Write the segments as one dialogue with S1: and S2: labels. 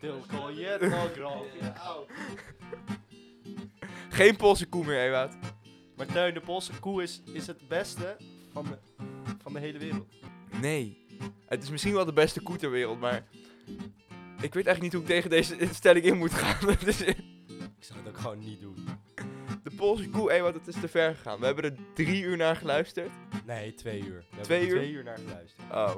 S1: Tylko jedno.
S2: Geen Poolse koe meer, Ewout.
S1: Maar Teun, de Poolse koe is, is het beste van de, van de hele wereld.
S2: Nee. Het is misschien wel de beste koe ter wereld, maar... Ik weet eigenlijk niet hoe ik tegen deze stelling in moet gaan. Is-
S1: Ik zou het ook gewoon niet doen.
S2: de Poolse koe, Ewout, het is te ver gegaan. We hebben er drie uur naar geluisterd.
S1: Nee, twee uur. We hebben
S2: Twee
S1: er
S2: uur?
S1: twee uur naar geluisterd.
S2: Oh.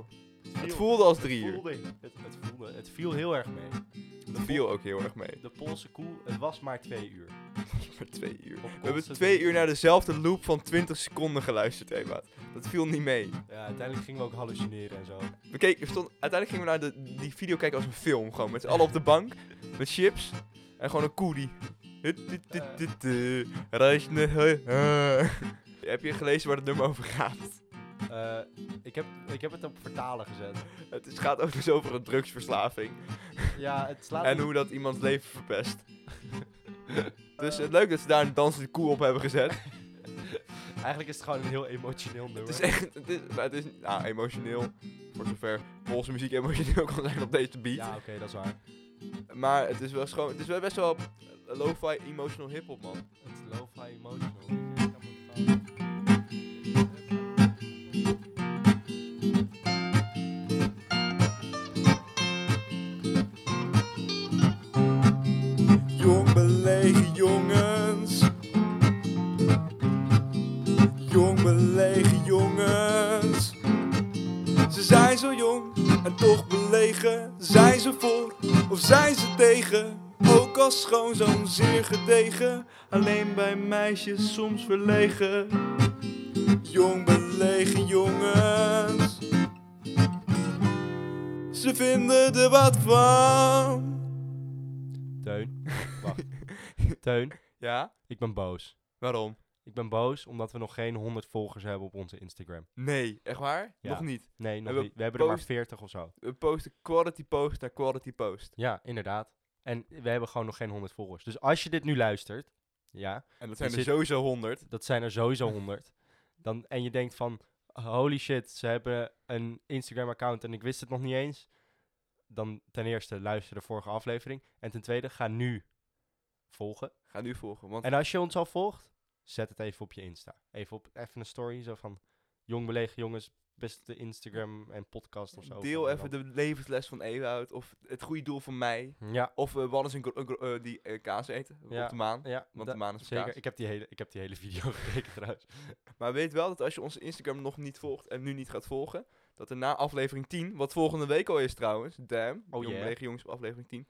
S2: Het voelde als
S1: het
S2: drie uur.
S1: voelde, het, het, voelde, het viel heel erg mee.
S2: Het viel ook heel erg mee.
S1: De Poolse koe, het was maar twee uur.
S2: Maar twee uur. We hebben twee uur naar dezelfde loop van 20 seconden geluisterd, Ewout. Dat viel niet mee.
S1: Ja, uiteindelijk gingen we ook hallucineren en zo.
S2: We keken, uiteindelijk gingen we naar de, die video kijken als een film. Gewoon met z'n allen op de bank. Met chips. En gewoon een koe die... Heb je gelezen waar het nummer over gaat?
S1: Eh, ik, heb, ik heb het op vertalen gezet.
S2: Het is, gaat ook dus over een drugsverslaving.
S1: Ja, het slaat
S2: En
S1: niet-
S2: hoe dat iemands leven verpest. Dus het leuk dat ze daar een dansende koe op hebben gezet.
S1: Eigenlijk is het gewoon een heel emotioneel nummer.
S2: Het is echt... Het is, maar het is nou, emotioneel. Voor zover Poolse muziek emotioneel kan zijn op deze beat.
S1: Ja, oké, dat is waar.
S2: Maar het is wel schoon. Het is wel best wel lo-fi emotional hip-hop, man.
S1: Het is lo-fi emotional.
S2: Zo jong en toch belegen. Zijn ze voor of zijn ze tegen? Ook als schoon zo'n zeer gedegen. Alleen bij meisjes soms verlegen. Jong belegen jongens. Ze vinden er wat van.
S1: Teun, wacht. Teun,
S2: Ja?
S1: ik ben boos.
S2: Waarom?
S1: Ik ben boos omdat we nog geen 100 volgers hebben op onze Instagram.
S2: Nee, echt waar?
S1: Ja.
S2: Nog niet.
S1: Nee, nog
S2: hebben
S1: niet. We hebben er maar
S2: post-
S1: 40 of zo.
S2: We posten quality post naar quality post.
S1: Ja, inderdaad. En we hebben gewoon nog geen 100 volgers. Dus als je dit nu luistert, ja,
S2: En dat zijn er
S1: zit-
S2: sowieso 100.
S1: dat zijn er sowieso 100. Dan, en je denkt van, holy shit, ze hebben een Instagram-account en ik wist het nog niet eens. Dan ten eerste luister de vorige aflevering. En ten tweede, ga nu volgen.
S2: Ga nu volgen. Want
S1: En als je ons al volgt, zet het even op je Insta. Even op even een story, zo van jong belegen jongens, beste Instagram en podcast of zo.
S2: deel even de levensles van Ewout. Of het goede doel van mij.
S1: Ja,
S2: Of uh, Wannes en Gro- Gro- eh, die eh, kaas eten
S1: Ja.
S2: op de maan.
S1: ja.
S2: Want de maan is
S1: zeker.
S2: kaas.
S1: Ik heb, die hele, ik heb die hele video gekeken trouwens.
S2: Maar weet wel dat als je onze Instagram nog niet volgt en nu niet gaat volgen. Dat er na aflevering 10, wat volgende week al is trouwens. Damn.
S1: Oh,
S2: Jong
S1: yeah.
S2: Jongens op aflevering 10.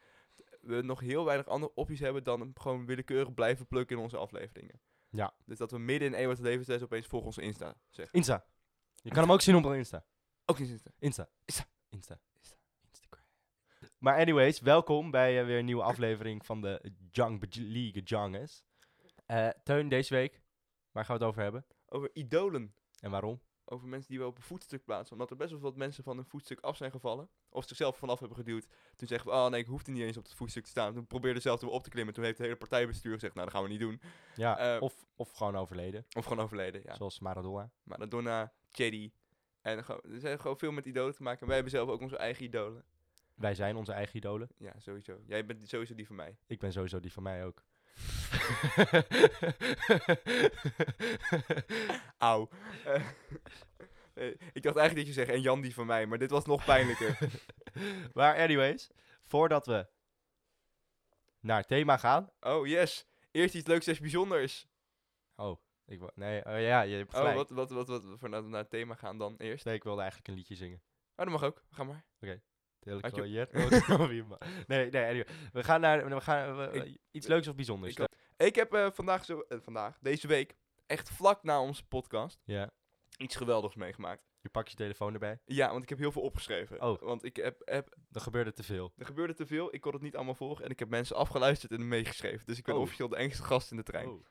S2: We nog heel weinig andere opties hebben dan gewoon willekeurig blijven plukken in onze afleveringen.
S1: Ja.
S2: Dus dat we midden in Ewout's levensles opeens volg onze Insta zeggen.
S1: Insta. Je kan hem ook zien op Insta.
S2: Ook niet Insta.
S1: Insta.
S2: Insta.
S1: Insta. Instagram. Maar anyways, welkom bij eh, weer een nieuwe aflevering van de Bej- League Jongens. Eh Teun, deze week, waar gaan we het over hebben?
S2: Over idolen.
S1: En waarom?
S2: Over mensen die we op een voetstuk plaatsen. Omdat er best wel wat mensen van een voetstuk af zijn gevallen. Of zichzelf vanaf hebben geduwd. Toen zeggen we, oh nee, ik hoefde niet eens op het voetstuk te staan. Toen probeerde zelf weer op te klimmen. Toen heeft het hele partijbestuur gezegd, nou dat gaan we niet doen.
S1: Ja,
S2: Eh,
S1: of, of gewoon overleden,
S2: Of gewoon overleden, ja.
S1: zoals Maradona.
S2: Maradona, Chedi. En gewoon, er zijn gewoon veel met idolen te maken. En wij hebben zelf ook onze eigen idolen.
S1: Wij zijn onze eigen idolen.
S2: Ja, sowieso. Jij bent sowieso die van mij.
S1: Ik ben sowieso die van mij ook.
S2: Auw. Ik dacht eigenlijk dat je zegt, en Jan die van mij. Maar dit was nog pijnlijker.
S1: maar anyways, voordat we naar het thema gaan.
S2: oh, yes. Eerst iets leuks en bijzonders.
S1: Oh, ik wou- nee, oh ja, je hebt
S2: Oh,
S1: gelijk.
S2: wat, wat, wat, wat, voor naar, naar het thema gaan dan eerst?
S1: Nee, ik wilde eigenlijk een liedje zingen.
S2: Oh, dat mag ook. Ga maar. Had
S1: ik wel. Nee, nee, anyway. We gaan naar we gaan, we-
S2: Ik-
S1: iets leuks of bijzonders.
S2: Ik, ik heb eh, vandaag, zo, eh, vandaag, deze week, echt vlak na onze podcast,
S1: ja,
S2: iets geweldigs meegemaakt.
S1: je pakt je telefoon erbij.
S2: Ja, want ik heb heel veel opgeschreven.
S1: Oh.
S2: Want ik heb, heb,
S1: Er gebeurde te veel.
S2: er gebeurde te veel, ik kon het niet allemaal volgen en ik heb mensen afgeluisterd en meegeschreven. Dus ik ben
S1: Oh.
S2: officieel de engste gast in de trein.
S1: Oh.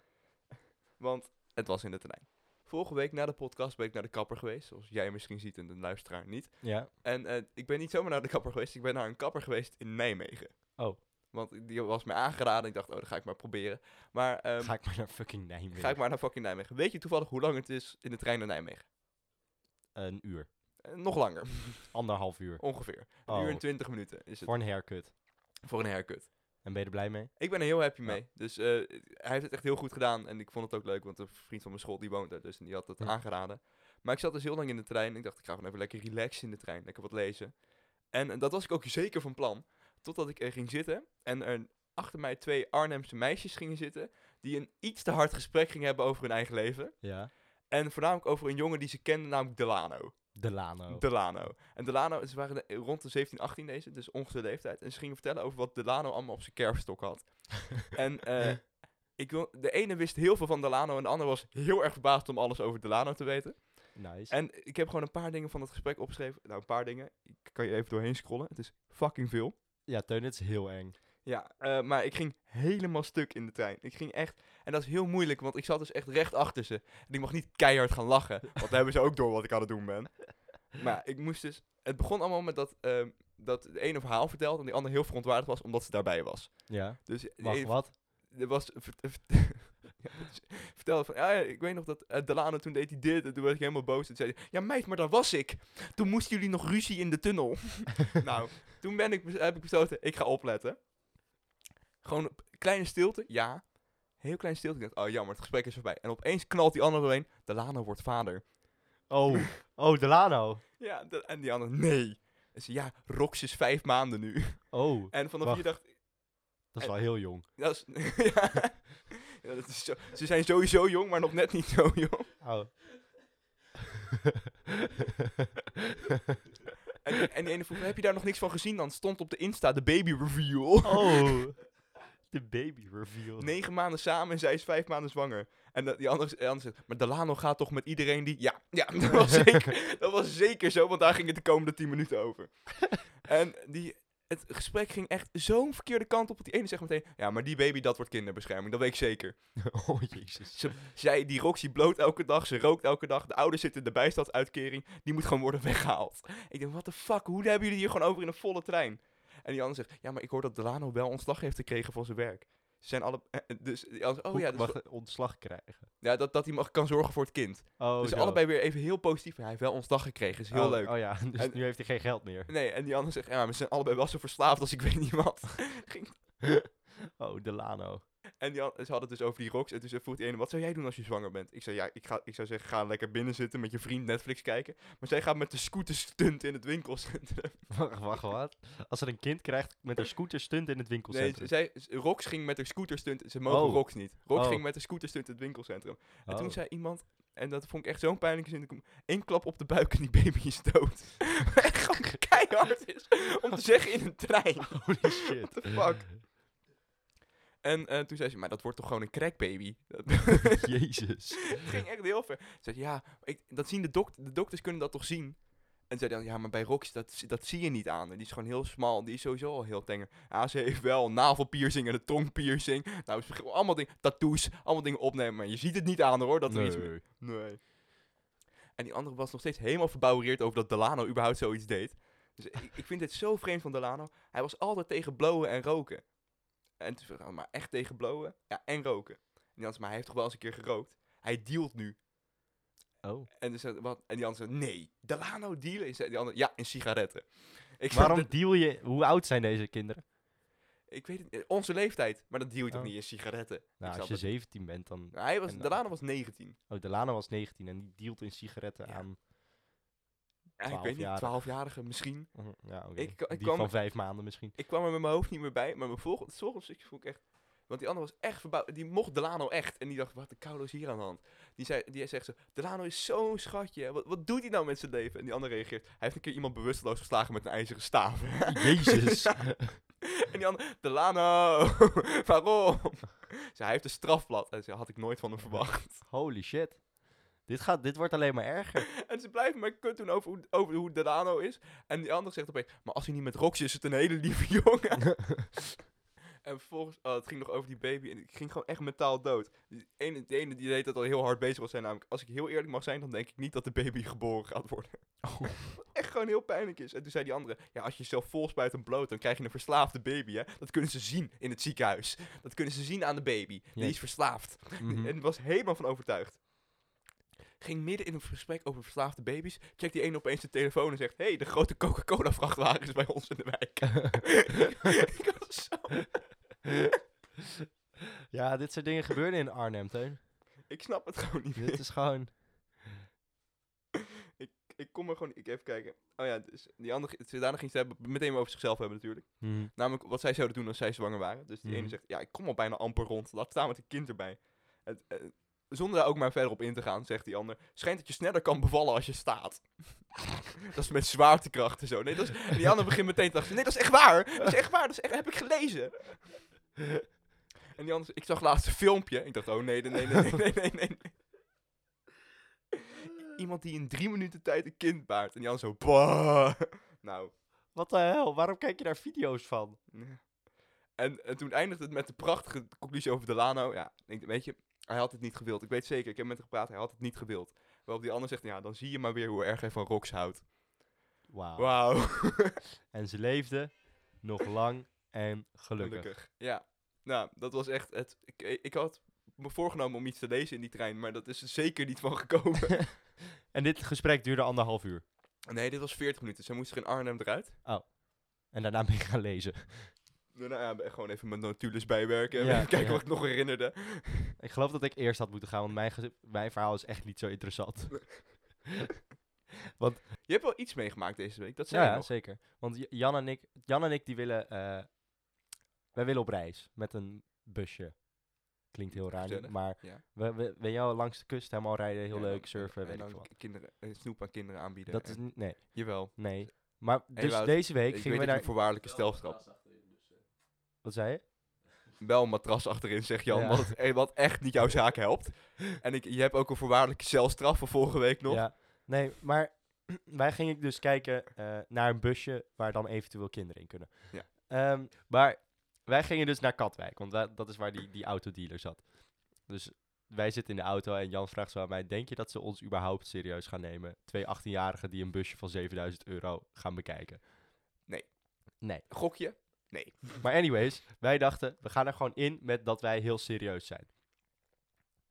S2: Want het was in de trein. Vorige week na de podcast ben ik naar de kapper geweest, zoals jij misschien ziet en de luisteraar niet.
S1: Ja.
S2: En eh, ik ben niet zomaar naar de kapper geweest, ik ben naar een kapper geweest in Nijmegen.
S1: Oh.
S2: Want die was mij aangeraden. Ik dacht, oh, dat ga ik maar proberen. Maar ehm,
S1: Ga ik maar naar fucking Nijmegen.
S2: ga ik maar naar fucking Nijmegen. Weet je toevallig hoe lang het is in de trein naar Nijmegen?
S1: Een uur.
S2: Eh, nog langer,
S1: Anderhalf uur.
S2: ongeveer. Een
S1: Oh.
S2: uur en twintig minuten is het.
S1: Voor een haircut.
S2: Voor een haircut.
S1: En ben je er blij mee?
S2: Ik ben er heel happy
S1: Ja.
S2: mee. Dus eh, hij heeft het echt heel goed gedaan. En ik vond het ook leuk, want een vriend van mijn school die woont daar. Dus die had het
S1: Ja.
S2: aangeraden. Maar ik zat dus heel lang in de trein. Ik dacht, ik ga gewoon even lekker relaxen in de trein. Lekker wat lezen. En, dat was ik ook zeker van plan. Totdat ik er ging zitten. En er achter mij twee Arnhemse meisjes gingen zitten. Die een iets te hard gesprek gingen hebben over hun eigen leven.
S1: Ja.
S2: En voornamelijk over een jongen die ze kenden, namelijk Delano.
S1: Delano.
S2: Delano. En Delano, ze waren de- rond de 17, 18 deze, dus ongeveer de leeftijd. En ze gingen vertellen over wat Delano allemaal op zijn kerfstok had. en eh, ik wil, de ene wist heel veel van Delano en de andere was heel erg verbaasd om alles over Delano te weten.
S1: nice.
S2: En ik heb gewoon een paar dingen van het gesprek opgeschreven. Nou, een paar dingen. Ik kan je even doorheen scrollen. Het is fucking veel.
S1: Ja, Teun, het is heel eng.
S2: Ja, eh, maar ik ging helemaal stuk in de trein. Ik ging echt... En dat is heel moeilijk, want ik zat dus echt recht achter ze. En ik mag niet keihard gaan lachen, want dan hebben ze ook door wat ik aan het doen ben. Maar ik moest dus... Het begon allemaal met dat, ehm, dat de ene een verhaal vertelde en die ander heel verontwaardigd was omdat ze daarbij was.
S1: Ja.
S2: Dus
S1: Wacht, wat?
S2: er was... ja, dus vertelde van, ja, ja, ik weet nog dat eh, Delano toen deed hij dit en toen werd ik helemaal boos. En zei hij, ja meid, maar daar was ik. Toen moesten jullie nog ruzie in de tunnel. nou, toen ben ik, heb ik besloten, ik ga opletten. Gewoon een kleine stilte, ja. Heel klein stilte. Ik dacht, oh jammer, het gesprek is voorbij. En opeens knalt die ander doorheen, Delano wordt vader.
S1: Oh. Oh, Delano.
S2: Ja, de- en die ander, nee. En ze, ja, Rox is vijf maanden nu.
S1: Oh.
S2: En vanaf
S1: Wacht.
S2: hier dacht
S1: Dat is wel heel jong.
S2: dat is, ja. Ja, dat is zo, ze zijn sowieso jong, maar nog net niet zo jong.
S1: Oh.
S2: En, en die ene vroeg, heb je daar nog niks van gezien? Dan stond op de Insta de baby reveal.
S1: oh. De baby reveal.
S2: Negen maanden samen en zij is vijf maanden zwanger. En dat- die andere, die andere zegt, maar Delano gaat toch met iedereen die... Ja, ja dat, was zeker, dat was zeker zo, want daar ging het de komende tien minuten over. en die, het gesprek ging echt zo'n verkeerde kant op. Want die ene zegt meteen, ja, maar die baby, dat wordt kinderbescherming. Dat weet ik zeker.
S1: Oh, jezus.
S2: Ze, zij, die Roxy bloot elke dag, ze rookt elke dag. De ouders zitten in de bijstandsuitkering. Die moet gewoon worden weggehaald. Ik denk, what the fuck, hoe hebben jullie hier gewoon over in een volle trein? En die ander zegt, ja, maar ik hoor dat Delano wel ontslag heeft gekregen van zijn werk. Ze zijn alle... eh, Dus ander zegt, oh
S1: Hoe
S2: ja, dus
S1: mag ontslag krijgen?
S2: ja dat, dat hij mag, kan zorgen voor het kind.
S1: Oh,
S2: dus
S1: zo.
S2: allebei weer even heel positief. Hij heeft wel ontslag gekregen, is heel
S1: oh,
S2: leuk.
S1: Oh ja, dus
S2: En-
S1: nu heeft hij geen geld meer.
S2: Nee, en die ander zegt, ja, maar ze zijn allebei wel zo verslaafd als ik weet niet wat. Ging-
S1: Oh, Delano.
S2: En die, ze hadden het dus over die rocks. En toen vroeg die ene, wat zou jij doen als je zwanger bent? Ik zei, ja, ik, ga, ik zou zeggen, ga lekker binnen zitten met je vriend Netflix kijken. Maar zij gaat met de scooter stunt in het winkelcentrum.
S1: Wacht, wacht, wat? Als er een kind krijgt met een scooter stunt in het
S2: Nee,
S1: winkelcentrum.
S2: zij, Rox ging met haar scooter stunt. Ze mogen
S1: Oh.
S2: Rox niet. Rox
S1: Oh.
S2: ging met de scooter stunt in het winkelcentrum. En toen
S1: Oh.
S2: zei iemand, en dat vond ik echt zo'n pijnlijke zin. één klap op de buik en die baby is dood. echt gewoon keihard is om te zeggen in een trein.
S1: Holy shit.
S2: What the fuck? En eh, toen zei ze, maar dat wordt toch gewoon een crackbaby?
S1: Jezus.
S2: het ging echt heel ver. Ze zei, ja, ik, dat zien de, dok de dokters kunnen dat toch zien? En zei dan, ja, maar bij Rox, dat, dat zie je niet aan. Die is gewoon heel smal, die is sowieso al heel tenger. Ja, ze heeft wel een navelpiercing en een tongpiercing. Nou, ze allemaal dingen, tattoos, allemaal dingen opnemen. Maar je ziet het niet aan hoor, dat er iets...
S1: Nee.
S2: Nee. En die andere was nog steeds helemaal verbouwereerd over dat Delano überhaupt zoiets deed. Dus ik, ik vind dit zo vreemd van Delano. Hij was altijd tegen blowen en roken. En toen zei ik, maar echt tegen blowen? Ja, en roken. En zei, maar hij heeft toch wel eens een keer gerookt? Hij dealt nu.
S1: Oh.
S2: En, dus, wat, en die andere zei, nee, Delano dealen? En die andere, ja, in sigaretten. Ik
S1: Waarom
S2: het-
S1: deal je... Hoe oud zijn deze kinderen?
S2: ik weet het niet, onze leeftijd. Maar dat deal je toch
S1: Oh.
S2: niet in sigaretten?
S1: Nou, als je
S2: het.
S1: 17 bent, dan...
S2: Nou, hij was,
S1: en,
S2: Delano was 19.
S1: Oh, Delano was 19 en die dealt in sigaretten
S2: Ja.
S1: aan...
S2: Ja, ik weet niet,
S1: 12-jarige.
S2: 12-jarige misschien.
S1: Mhm, Ja, oké.
S2: Ik- ik
S1: Die
S2: kwam-
S1: van vijf maanden misschien.
S2: Ik kwam er met mijn hoofd niet meer bij, maar mijn volgende, het volgende stukje vond ik echt... Want die andere was echt verbouwd. Die mocht Delano echt. En die dacht, wat de koude is hier aan de hand? Die, zei, die zegt zo, Delano is zo'n schatje. Wat, wat doet hij nou met zijn leven? En die andere reageert, hij heeft een keer iemand bewusteloos geslagen met een ijzeren staaf.
S1: Jezus.
S2: en die andere, Delano, waarom? Ze, hij heeft een strafblad. En ze had ik nooit van hem verwacht.
S1: Holy shit. Dit, gaat, dit wordt alleen maar erger.
S2: En ze blijven maar kut doen over hoe, over hoe Delano is. En die andere zegt opeens, maar als hij niet met Roxy is, is het een hele lieve jongen. en vervolgens, oh, het ging nog over die baby. En ik ging gewoon echt mentaal dood. Die ene, de ene die deed dat al heel hard bezig was. Zijn namelijk, als ik heel eerlijk mag zijn, dan denk ik niet dat de baby geboren gaat worden.
S1: Oh.
S2: echt gewoon heel pijnlijk is. En toen zei die andere, ja, als je jezelf vol spuit en bloot, dan krijg je een verslaafde baby, hè. Dat kunnen ze zien in het ziekenhuis. Dat kunnen ze zien aan de baby. Die
S1: Ja.
S2: is verslaafd.
S1: Mhm.
S2: En was helemaal van overtuigd ging midden in een gesprek over verslaafde baby's. Checkt die ene opeens zijn telefoon en zegt: hey, de grote Coca-Cola-vrachtwagen is bij ons in de wijk.
S1: ja, dit soort dingen gebeurden in Arnhem, Teun.
S2: Ik snap het gewoon niet.
S1: Dit is gewoon.
S2: ik, ik kom er gewoon. Ik even kijken. Oh ja, dus die andere. Daarna ging ze hebben, meteen over zichzelf hebben, natuurlijk.
S1: Mhm.
S2: Namelijk wat zij zouden doen als zij zwanger waren. Dus die ene
S1: mhm.
S2: zegt: Ja, ik kom al bijna amper rond. Laat staan met een kind erbij. Het, eh, zonder daar ook maar verder op in te gaan, zegt die ander. Schijnt dat je sneller kan bevallen als je staat. dat is met zwaartekracht en zo. Nee, dat is, en die ander begint meteen te lachen. Nee, dat is echt waar. Dat is echt waar. Dat is echt, heb ik gelezen. En die ander, ik zag laatst een filmpje. Ik dacht, oh nee, nee, nee, nee, nee, nee, nee. Iemand die in drie minuten tijd een kind baart. En die ander zo, bah. Nou,
S1: Wat de hel? Waarom kijk je daar video's van?
S2: En, en toen eindigde het met de prachtige conclusie over Delano. Ja, ik denk, weet je, hij had het niet gewild. Ik weet zeker, ik heb met hem gepraat, hij had het niet gewild. Waarop die ander zegt, ja, dan zie je maar weer hoe erg hij van Rox houdt.
S1: Wauw.
S2: Wauw.
S1: En ze leefde nog lang en gelukkig.
S2: Ja, nou, dat was echt het. Ik, ik had me voorgenomen om iets te lezen in die trein, maar dat is er zeker niet van gekomen.
S1: En dit gesprek duurde anderhalf uur.
S2: nee, dit was 40 minuten. Zij moest er in Arnhem eruit.
S1: En daarna ben ik gaan lezen.
S2: Daarna ja, ben ik gewoon even mijn notules bijwerken. En
S1: Ja,
S2: even kijken
S1: ja.
S2: wat ik nog herinnerde.
S1: Ik geloof dat ik eerst had moeten gaan, want mijn, verhaal is echt niet zo interessant.
S2: Je hebt wel iets meegemaakt deze week, dat zei
S1: Ja,
S2: nog.
S1: zeker. Want Jan en ik, Jan en ik die willen, eh, wij willen op reis met een busje. Klinkt heel raar, maar
S2: ja.
S1: we, we, weet je wel, langs de kust helemaal rijden, heel
S2: Ja,
S1: leuk,
S2: en-
S1: surfen,
S2: en
S1: weet ik wat.
S2: kinderen, snoep aan kinderen aanbieden.
S1: Dat is niet, nee,
S2: Jawel.
S1: nee. Maar dus
S2: Wout,
S1: deze week
S2: Ik
S1: gingen
S2: weet
S1: we naar...
S2: een voorwaardelijke stelstrap.
S1: Wat zei je?
S2: Wel een matras achterin, zeg Jan,
S1: Ja.
S2: wat, wat echt niet jouw zaak helpt. En ik, je hebt ook een voorwaardelijke celstraf van vorige week nog.
S1: Ja, nee, maar wij gingen dus kijken eh, naar een busje waar dan eventueel kinderen in kunnen.
S2: Ja.
S1: Ehm, maar wij gingen dus naar Katwijk, want wa- dat is waar die, die autodealer zat. Dus wij zitten in de auto en Jan vraagt zo aan mij, denk je dat ze ons überhaupt serieus gaan nemen? Twee 18-jarigen die een busje van 7000 euro gaan bekijken.
S2: Nee.
S1: Nee.
S2: Gokje? Nee.
S1: Maar anyways, wij dachten, we gaan er gewoon in met dat wij heel serieus zijn.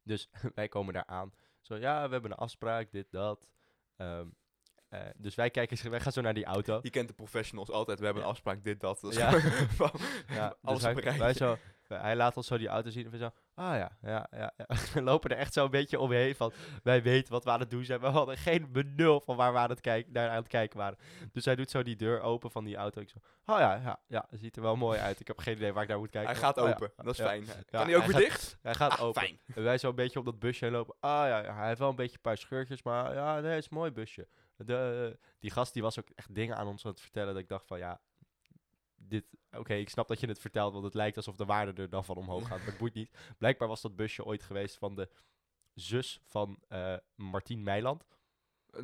S1: Dus wij komen daar aan. Zo, ja, we hebben een afspraak, dit, dat. Ehm, eh, dus wij, kijken, wij gaan zo naar die auto.
S2: Je kent de professionals altijd. We hebben
S1: Ja.
S2: een afspraak, dit, dat. dat is
S1: Ja. Ja, dus
S2: alles
S1: wij,
S2: een rijtje.
S1: wij zo, hij laat ons zo die auto zien en we zo, ah ja, ja, ja. ja. We lopen er echt zo een beetje omheen van, wij weten wat we aan het doen zijn. We hadden geen benul van waar we aan het, kijken, naar aan het kijken waren. Dus hij doet zo die deur open van die auto. Ik zo, oh ja, ja, ja, ziet er wel mooi uit. Ik heb geen idee waar ik naar moet kijken.
S2: Hij gaat
S1: Oh ja,
S2: open. Dat is fijn.
S1: Ja,
S2: kan hij ook weer
S1: gaat-
S2: dicht?
S1: Hij gaat
S2: Ah,
S1: open.
S2: fijn.
S1: En wij zo een beetje op dat busje heen lopen. Ah ja, ja, hij heeft wel een beetje een paar scheurtjes, maar ja, nee, het is een mooi busje. De, die gast die was ook echt dingen aan ons aan het vertellen dat ik dacht van ja, dit, oké, ik snap dat je het vertelt, want het lijkt alsof de waarde er dan van omhoog gaat, maar het boeit niet. Blijkbaar was dat busje ooit geweest van de zus van eh Martien Meiland.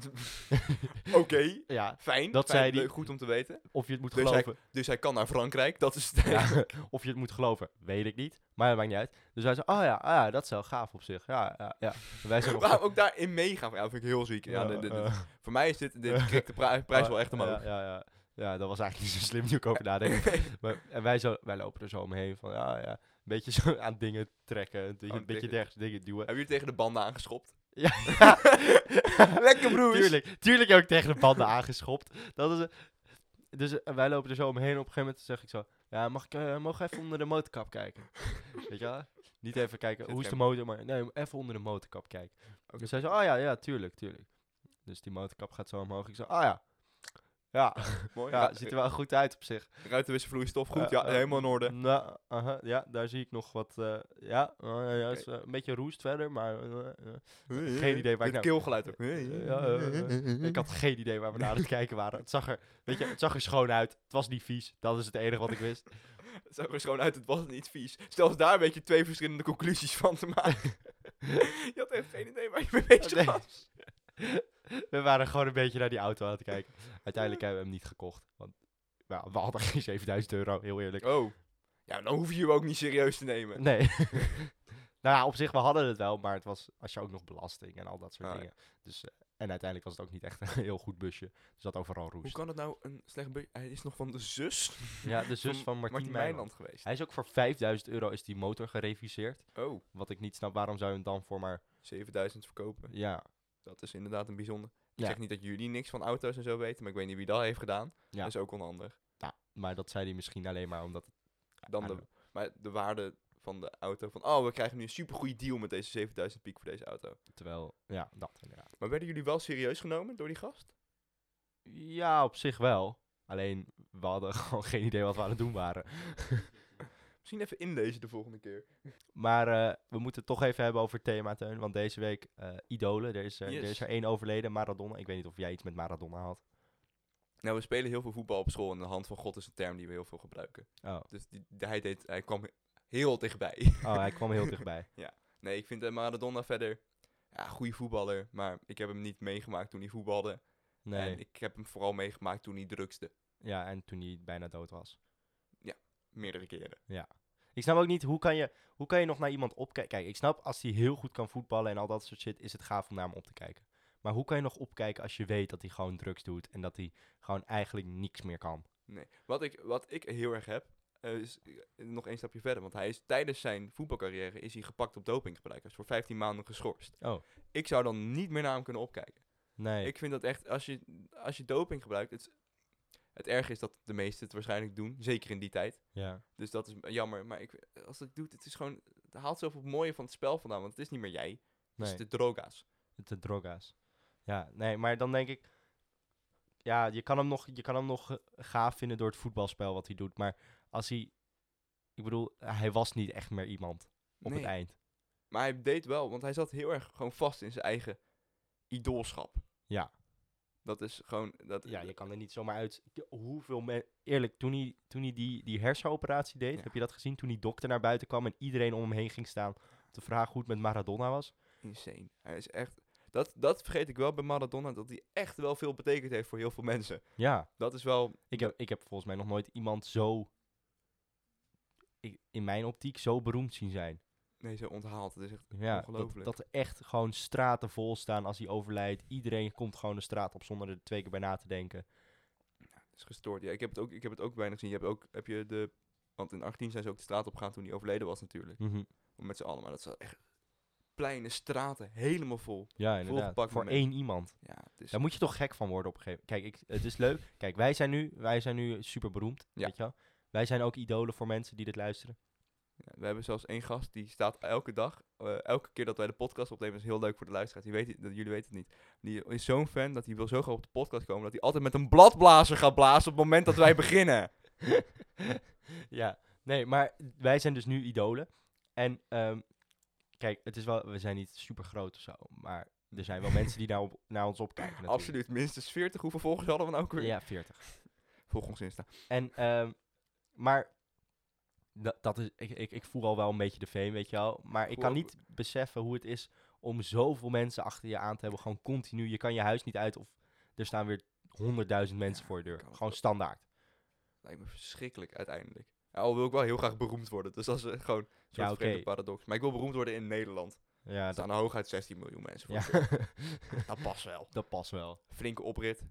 S2: Oké.
S1: Ja,
S2: Fijn.
S1: Dat
S2: fijn,
S1: die.
S2: Goed om te weten.
S1: of je het moet
S2: Dus hij-
S1: geloven.
S2: Dus hij kan naar Frankrijk. Dat is het
S1: Ja, of je het moet geloven, weet ik niet. Maar dat maakt niet uit. Dus hij zei, oh ja, ah ja, dat is wel gaaf op zich. Ja, ja, ja. Wij zijn.
S2: Maar ook daarin meegaan. Ja, dat vind ik heel ziek. Ja,
S1: eh,
S2: voor mij is dit, dit de pri- prijs wel echt omhoog.
S1: Ja, ja, ja. dat was eigenlijk niet zo slim nu ik over nadenk. maar, en wij, zo, wij lopen er zo omheen van, ja, ja. Een beetje zo aan dingen trekken. Een, beetje-
S2: Oh,
S1: een beetje
S2: tegen-
S1: dergens dingen duwen.
S2: Hebben jullie tegen de banden aangeschopt?
S1: Ja.
S2: Lekker, broers.
S1: Tuurlijk, tuurlijk heb ik tegen de banden aangeschopt. Dat is, dus wij lopen er zo omheen. Op een gegeven moment zeg ik zo, ja, mag ik, eh, mogen even onder de motorkap kijken? Weet je wel? Niet even kijken, hoe is de motor, maar nee, even onder de motorkap kijken. Dus hij zo, oh ja, ja, tuurlijk, tuurlijk. Dus die motorkap gaat zo omhoog. Ik zo, ah ja. Ja,
S2: Mooi.
S1: ja, ziet er wel goed uit op zich.
S2: Ruitenwisselvloeistof, goed. Ja,
S1: eh,
S2: helemaal in orde.
S1: Nou, aha, ja, daar zie ik nog wat. eh, ja, ja is, eh, een beetje roest verder, maar geen idee waar ik nou-
S2: keelgeluid ook.
S1: ik had geen idee waar we naar aan het kijken waren. Het zag er, weet je, het zag er schoon uit. Het was niet vies. Dat is het enige wat ik wist.
S2: Het zag er gewoon uit, het was niet vies. Zelfs daar weet je twee verschillende conclusies van te maken. je had echt geen idee waar je mee bezig was.
S1: We waren gewoon een beetje naar die auto aan het kijken. Uiteindelijk hebben we hem niet gekocht. Want nou, we hadden geen 7000 euro, heel eerlijk.
S2: Oh. Ja, dan hoef je hem ook niet serieus te nemen.
S1: Nee. nou ja, op zich, we hadden het wel, maar het was als je ook nog belasting en al dat soort
S2: Ah,
S1: dingen. Dus, eh, en uiteindelijk was het ook niet echt een heel goed busje. Er zat overal
S2: Hoe
S1: roest.
S2: kan het nou een slecht beetje... Hij is nog van de zus
S1: Ja, de zus van Martien, Meiland.
S2: geweest.
S1: Hij is ook voor 5000 euro is die motor gereviseerd.
S2: Oh,
S1: Wat ik niet snap, waarom zou je hem dan voor maar...
S2: 7000 verkopen.
S1: Ja,
S2: Dat is inderdaad een bijzonder. Ik
S1: Ja.
S2: zeg niet dat jullie niks van auto's en zo weten, maar ik weet niet wie dat heeft gedaan.
S1: Ja.
S2: Dat is ook onhandig.
S1: nou, maar dat zei hij misschien alleen maar omdat...
S2: Dan de, maar de waarde van de auto. Van, oh, we krijgen nu een supergoeie deal met deze 7000 piek voor deze auto.
S1: Terwijl, ja, dat inderdaad.
S2: Maar werden jullie wel serieus genomen door die gast?
S1: Ja, op zich wel. Alleen, we hadden gewoon geen idee wat we aan het doen waren.
S2: Misschien even inlezen de volgende keer.
S1: Maar eh, we moeten het toch even hebben over het thema, Teun. Want deze week, eh, idolen. Er is, er, er is er één overleden, Maradona. Ik weet niet of jij iets met Maradona had.
S2: Nou, we spelen heel veel voetbal op school en de hand van God is een term die we heel veel gebruiken.
S1: Oh,
S2: Dus die, hij, deed, hij kwam heel dichtbij.
S1: oh hij kwam heel dichtbij.
S2: nee, ik vind eh, Maradona verder ja, goede voetballer. Maar ik heb hem niet meegemaakt toen hij voetbalde.
S1: Nee,
S2: En ik heb hem vooral meegemaakt toen hij drugste.
S1: ja, en toen hij bijna dood was.
S2: Meerdere keren.
S1: Ik snap ook niet, hoe kan je, hoe kan je nog naar iemand opkijken? Kijk, ik snap, als hij heel goed kan voetballen en al dat soort shit, is het gaaf om naar hem op te kijken. Maar hoe kan je nog opkijken als je weet dat hij gewoon drugs doet en dat hij gewoon eigenlijk niks meer kan?
S2: Nee. Wat ik, wat ik heel erg heb, eh, is eh, nog één stapje verder. Want hij is tijdens zijn voetbalcarrière is hij gepakt op dopinggebruik. Hij is voor 15 maanden geschorst.
S1: Oh.
S2: Ik zou dan niet meer naar hem kunnen opkijken.
S1: Nee,
S2: Ik vind dat echt, als je, als je doping gebruikt, het, het erg is dat de meesten het waarschijnlijk doen. Zeker in die tijd.
S1: ja.
S2: Dus dat is jammer. Maar ik, als het doet, het is gewoon, het haalt zoveel mooie van het spel vandaan. Want het is niet meer jij. Het
S1: Nee,
S2: is de droga's.
S1: de droga's. Ja, nee, maar dan denk ik, ja, je kan hem nog, je kan hem nog gaaf vinden door het voetbalspel wat hij doet. Maar als hij, ik bedoel, hij was niet echt meer iemand op
S2: Nee.
S1: het eind.
S2: Maar hij deed wel, want hij zat heel erg gewoon vast in zijn eigen idoolschap.
S1: Ja.
S2: Dat is gewoon, dat,
S1: Ja, je kan er niet zomaar uit. Hoeveel mensen. Eerlijk, toen hij, toen hij die, die hersenoperatie deed,
S2: Ja.
S1: heb je dat gezien? Toen die dokter naar buiten kwam en iedereen om hem heen ging staan. te vragen hoe het met Maradona was.
S2: insane. Hij is echt, dat, dat vergeet ik wel bij Maradona, dat hij echt wel veel betekend heeft voor heel veel mensen.
S1: Ja,
S2: Dat is wel,
S1: ik heb, ik heb volgens mij nog nooit iemand zo. in mijn optiek zo beroemd zien zijn.
S2: Nee, zo onthaald. Het is echt
S1: Ja, dat,
S2: ongelooflijk.
S1: dat er echt gewoon straten vol staan als hij overlijdt. Iedereen komt gewoon de straat op zonder er twee keer bij na te denken.
S2: Het is gestoord. Ja, ik heb het ook, ik heb het ook bijna gezien. Je hebt ook, heb je de, want in 18 zijn ze ook de straat opgegaan toen hij overleden was natuurlijk.
S1: Mhm.
S2: Met z'n allen. Maar dat zijn echt pleinen, straten, helemaal vol.
S1: Ja, inderdaad. Voor één iemand.
S2: Ja, is...
S1: Daar moet je toch gek van worden op een gegeven moment. Kijk, ik, het is leuk. Kijk, wij zijn nu, wij zijn nu super beroemd.
S2: Ja.
S1: Weet je wel? Wij zijn ook idolen voor mensen die dit luisteren.
S2: We hebben zelfs één gast die staat elke dag, eh, elke keer dat wij de podcast opnemen, is heel leuk voor de luisteraars. Die weet, dat, jullie weten het niet. Die is zo'n fan dat hij wil zo graag op de podcast komen dat hij altijd met een bladblazer gaat blazen op het moment dat wij beginnen.
S1: ja, nee, maar wij zijn dus nu idolen. En ehm, kijk, het is wel, we zijn niet super groot of zo. Maar er zijn wel mensen die naar, op, naar ons opkijken. natuurlijk.
S2: Absoluut, minstens 40. Hoeveel volgers hadden we nou ook weer?
S1: Ja, 40.
S2: Volg ons Insta.
S1: En, ehm, maar dat, dat is, ik, ik, ik voel al wel een beetje de fame, weet je wel. Maar ik kan niet beseffen hoe het is om zoveel mensen achter je aan te hebben. Gewoon continu. Je kan je huis niet uit of er staan weer honderdduizend mensen
S2: Ja,
S1: voor je deur. Gewoon standaard.
S2: Lijkt me verschrikkelijk uiteindelijk. Ja, al wil ik wel heel graag beroemd worden. Dus dat is eh, gewoon een soort
S1: Ja,
S2: paradox. Maar ik wil beroemd worden in Nederland.
S1: Ja,
S2: Er
S1: dat,
S2: staan er hooguit 16 miljoen mensen voor.
S1: ja.
S2: Dat past wel.
S1: dat past wel.
S2: Flinke oprit.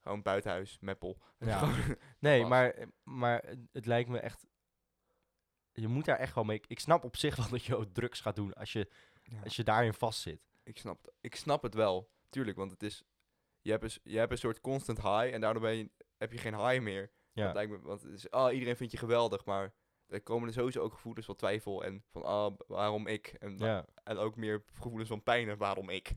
S2: Gewoon buitenhuis, meppel.
S1: Ja. Nee, maar, maar het lijkt me echt... Je moet daar echt wel mee... Ik snap op zich wel dat je ook drugs gaat doen als je,
S2: Ja.
S1: als je daarin vastzit.
S2: Ik snap, het- ik snap het wel. Tuurlijk, want het is... Je hebt, een, je hebt een soort constant high en daardoor ben je, heb je geen high meer. Dat
S1: Ja,
S2: lijkt me, want het is, ah, iedereen vindt je geweldig, maar er komen er sowieso ook gevoelens van twijfel en van, ah, waarom ik? En,
S1: ja.
S2: en ook meer gevoelens van pijn en waarom ik?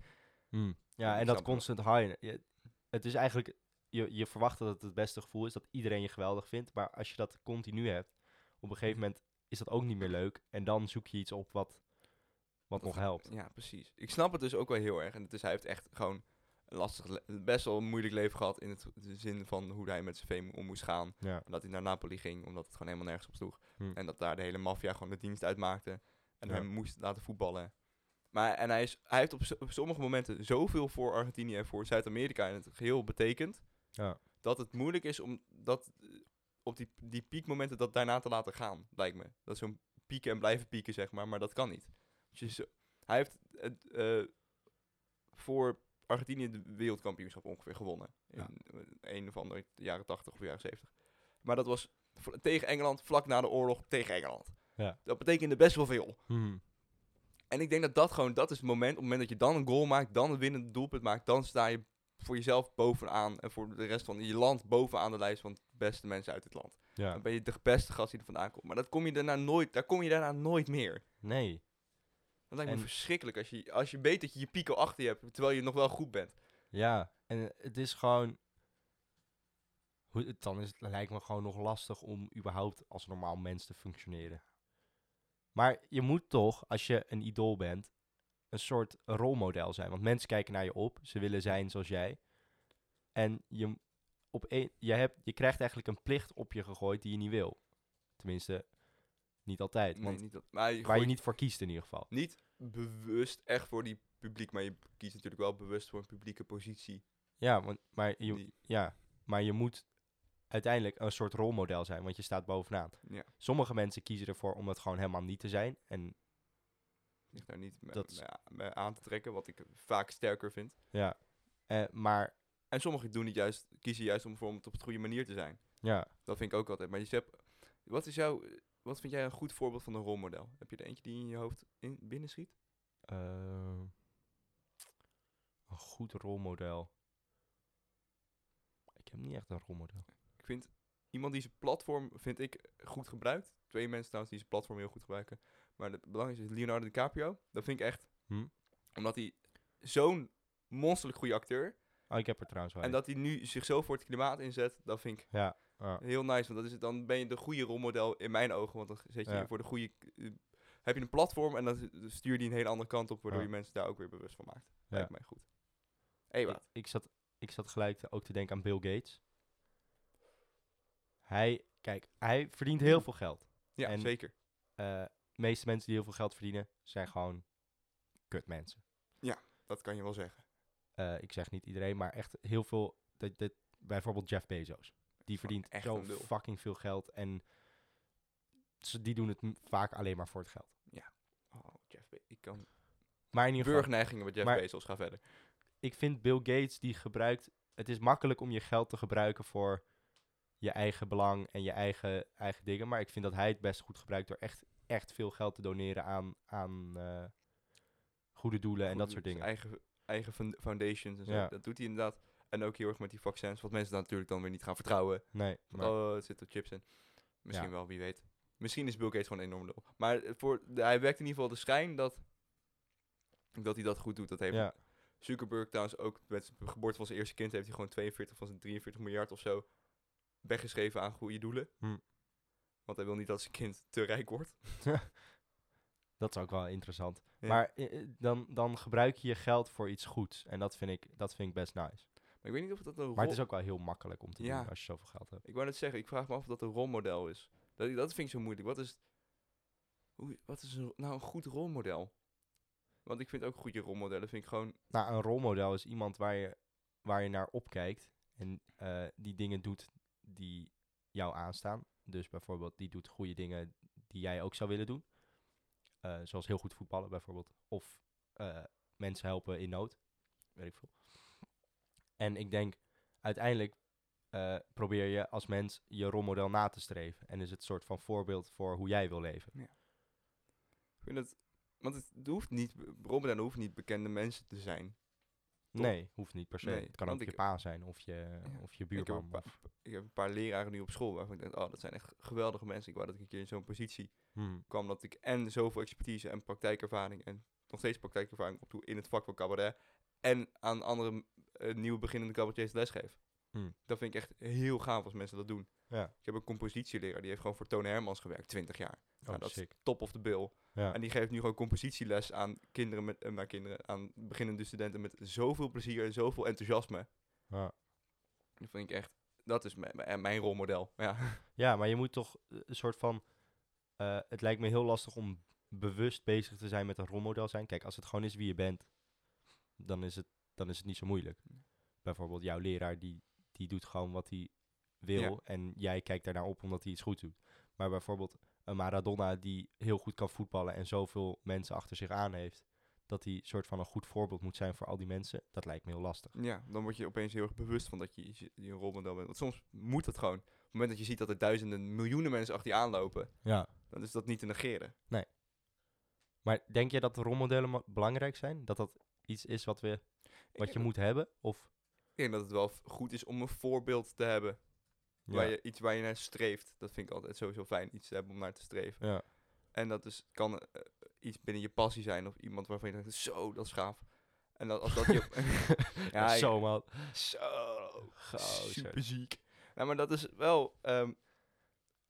S1: Hmm. Ja, en dat constant high. Je, het is eigenlijk, je, je verwacht dat het het beste gevoel is, dat iedereen je geweldig vindt. Maar als je dat continu hebt, op een gegeven moment is dat ook niet meer leuk. En dan zoek je iets op wat, wat nog helpt.
S2: Ja, precies. Ik snap het dus ook wel heel erg. En het is, hij heeft echt gewoon een lastig, best wel een moeilijk leven gehad in het de zin van hoe hij met zijn fame om moest gaan.
S1: Ja.
S2: En dat hij naar Napoli ging, omdat het gewoon helemaal nergens op sloeg.
S1: Hm.
S2: En dat daar de hele maffia gewoon de dienst uitmaakte. En
S1: Ja.
S2: hem moest laten voetballen. Maar en hij, is, hij heeft op, op sommige momenten zoveel voor Argentinië en voor Zuid-Amerika in het geheel betekend.
S1: Ja.
S2: Dat het moeilijk is om dat op die, die piekmomenten dat daarna te laten gaan, lijkt me. Dat zo'n pieken en blijven pieken, zeg maar. Maar dat kan niet. Dus je hij heeft het, eh, voor Argentinië de wereldkampioenschap ongeveer gewonnen.
S1: Ja.
S2: In een of andere jaren 80 of jaren 70. Maar dat was tegen Engeland, vlak na de oorlog tegen Engeland.
S1: Ja.
S2: Dat betekende best wel veel.
S1: Hmm.
S2: En ik denk dat dat gewoon, dat is het moment, op het moment dat je dan een goal maakt, dan een winnende doelpunt maakt, dan sta je voor jezelf bovenaan en voor de rest van je land bovenaan de lijst van de beste mensen uit het land.
S1: Ja.
S2: Dan ben je de beste gast die er vandaan komt. Maar dat kom je daarna nooit, daar kom je daarna nooit meer.
S1: Nee.
S2: Dat lijkt me
S1: En-
S2: verschrikkelijk als je, als je weet dat je je pico achter je hebt, terwijl je nog wel goed bent.
S1: Ja, en het is gewoon... Hoe, het- dan is het, lijkt me gewoon nog lastig om überhaupt als normaal mens te functioneren. Maar je moet toch, als je een idool bent, een soort rolmodel zijn. Want mensen kijken naar je op, ze willen zijn zoals jij. En je, op een, je, hebt, je krijgt eigenlijk een plicht op je gegooid die je niet wil. Tenminste, niet altijd.
S2: Nee,
S1: Want
S2: niet dat, maar je
S1: waar je niet voor kiest in ieder geval.
S2: niet bewust echt voor die publiek, maar je kiest natuurlijk wel bewust voor een publieke positie.
S1: Ja, want, maar, je,
S2: Die-
S1: ja, maar je moet uiteindelijk een soort rolmodel zijn, want je staat bovenaan.
S2: Ja.
S1: Sommige mensen kiezen ervoor om dat gewoon helemaal niet te zijn. En
S2: ligt daar niet me,
S1: Dat is-
S2: me- me aan te trekken, wat ik vaak sterker vind.
S1: ja, eh, maar
S2: En sommigen doen het juist, kiezen juist om, voor, om het op de goede manier te zijn.
S1: ja,
S2: Dat vind ik ook altijd. Maar je hebt, wat is jouw, wat vind jij een goed voorbeeld van een rolmodel? Heb je er eentje die in je hoofd in, binnenschiet?
S1: eh, een goed rolmodel. Ik heb niet echt een rolmodel.
S2: Ik vind iemand die zijn platform, vind ik, goed gebruikt. Twee mensen trouwens die zijn platform heel goed gebruiken. Maar het belangrijkste is Leonardo DiCaprio. Dat vind ik echt,
S1: Hm?
S2: omdat hij zo'n monsterlijk goede acteur.
S1: Oh, ik heb er trouwens wel
S2: En dat hij nu zich zo voor het klimaat inzet, dat vind ik
S1: Ja, ja,
S2: heel nice. Want dat is, het- dan ben je de goede rolmodel in mijn ogen. Want dan zet je
S1: Ja.
S2: je voor de goede... eh, heb je een platform en dan stuur je die een hele andere kant op, waardoor je mensen daar ook weer bewust van maakt.
S1: Ja.
S2: Lijkt mij goed. Hey,
S1: ik, ik, zat, ik zat gelijk te- ook te denken aan Bill Gates. Hij, kijk, hij verdient heel veel geld.
S2: Ja,
S1: en-
S2: zeker.
S1: De meeste mensen die heel veel geld verdienen, zijn gewoon kut mensen.
S2: Dat kan je wel zeggen.
S1: Eh, ik zeg niet iedereen, maar echt heel veel. Dat, dat, bijvoorbeeld Jeff Bezos. Die verdient
S2: echt
S1: zo fucking veel geld. En ze, die doen het vaak alleen maar voor het geld.
S2: Oh, Jeff Be- Ik kan...
S1: Maar in ieder
S2: Burgneigingen met Jeff
S1: Maar-
S2: Bezos. Ga verder.
S1: ik vind Bill Gates die gebruikt. Het is makkelijk om je geld te gebruiken voor je eigen belang en je eigen, eigen dingen. Maar ik vind dat hij het best goed gebruikt door echt, echt veel geld te doneren aan, aan eh, goede doelen en dat soort dingen.
S2: Eigen, eigen foundations en zo.
S1: Ja.
S2: Dat doet hij inderdaad. En ook heel erg met die vaccins. Wat mensen dan natuurlijk dan weer niet gaan vertrouwen.
S1: Nee,
S2: Want,
S1: maar,
S2: oh, er zitten chips in. Misschien
S1: Ja.
S2: wel, wie weet. Misschien is Bill Gates gewoon enorm lul. Maar eh, voor de, hij werkt in ieder geval de schijn dat, dat hij dat goed doet. Dat heeft
S1: ja,
S2: Zuckerberg trouwens ook met zijn geboorte van zijn eerste kind... heeft hij gewoon 42 van zijn 43 miljard of zo weggeschreven aan goede doelen.
S1: Hm.
S2: Want hij wil niet dat zijn kind te rijk wordt.
S1: dat is ook wel interessant.
S2: Ja.
S1: Maar eh, eh, dan, dan gebruik je je geld voor iets goeds. En dat vind ik, dat vind ik best nice.
S2: Maar ik weet niet of dat een
S1: Maar
S2: rol-
S1: het is ook wel heel makkelijk om te
S2: Ja.
S1: doen als je zoveel geld hebt.
S2: Ik wou net zeggen, ik vraag me af of dat een rolmodel is. Dat, dat vind ik zo moeilijk. Wat is, hoe, wat is een, nou een goed rolmodel? Want ik vind ook goede rolmodellen, vind ik gewoon...
S1: Nou, een rolmodel is iemand waar je, waar je naar opkijkt. En eh, die dingen doet die jou aanstaan. Dus bijvoorbeeld, die doet goede dingen die jij ook zou willen doen. Eh, zoals heel goed voetballen bijvoorbeeld. Of eh, mensen helpen in nood. Weet ik veel. En ik denk, uiteindelijk eh, probeer je als mens je rolmodel na te streven. En is het een soort van voorbeeld voor hoe jij wil leven.
S2: Ik vind het, want het hoeft niet, rolmodellen hoeven niet bekende mensen te zijn. Toch?
S1: Nee, hoeft niet per se.
S2: Nee,
S1: het kan ook je pa zijn of je, of je
S2: Ik heb,
S1: buurman.
S2: een paar,
S1: of-
S2: ik heb een paar leraren nu op school waarvan ik denk, oh, dat zijn echt geweldige mensen. Ik wou dat ik een keer in zo'n positie
S1: Hmm.
S2: kwam dat ik en zoveel expertise en praktijkervaring en nog steeds praktijkervaring opdoe in het vak van cabaret en aan andere eh, nieuwe beginnende cabaretiers lesgeef.
S1: Hmm.
S2: Dat vind ik echt heel gaaf als mensen dat doen.
S1: Ja.
S2: Ik heb een compositieleraar, die heeft gewoon voor Toon Hermans gewerkt, 20 jaar.
S1: Oh,
S2: Nou, dat is top of the bill.
S1: Ja.
S2: En die geeft nu gewoon compositieles aan kinderen, met, maar kinderen, aan beginnende studenten met zoveel plezier en zoveel enthousiasme.
S1: Ja.
S2: Dat vind ik echt, dat is mijn, mijn, mijn rolmodel. Ja.
S1: ja, maar je moet toch eh, een soort van... eh, het lijkt me heel lastig om bewust bezig te zijn met een rolmodel zijn. Kijk, als het gewoon is wie je bent, dan is het, dan is het niet zo moeilijk. Bijvoorbeeld jouw leraar, die, die doet gewoon wat hij wil.
S2: Ja.
S1: En jij kijkt daarnaar op omdat hij iets goed doet. Maar bijvoorbeeld een Maradona die heel goed kan voetballen en zoveel mensen achter zich aan heeft... dat hij soort van een goed voorbeeld moet zijn voor al die mensen. Dat lijkt me heel lastig.
S2: ja, dan word je opeens heel erg bewust van dat je, een rolmodel bent. Want soms moet het gewoon. Op het moment dat je ziet dat er duizenden, miljoenen mensen achter je aanlopen,
S1: Ja.
S2: dan is dat niet te negeren.
S1: Maar denk je dat de rolmodellen belangrijk zijn? Dat dat iets is wat, we, wat je moet hebben? Of
S2: Ik denk dat het wel goed is om een voorbeeld te hebben. Waar
S1: Ja.
S2: je, iets waar je naar streeft. Dat vind ik altijd sowieso fijn, iets te hebben om naar te streven.
S1: Ja.
S2: En dat is, kan eh, iets binnen je passie zijn of iemand waarvan je denkt, zo, dat is gaaf. En dat, als dat je...
S1: Ja, zo man.
S2: Zo, super ziek. Nou, maar dat is wel... ehm,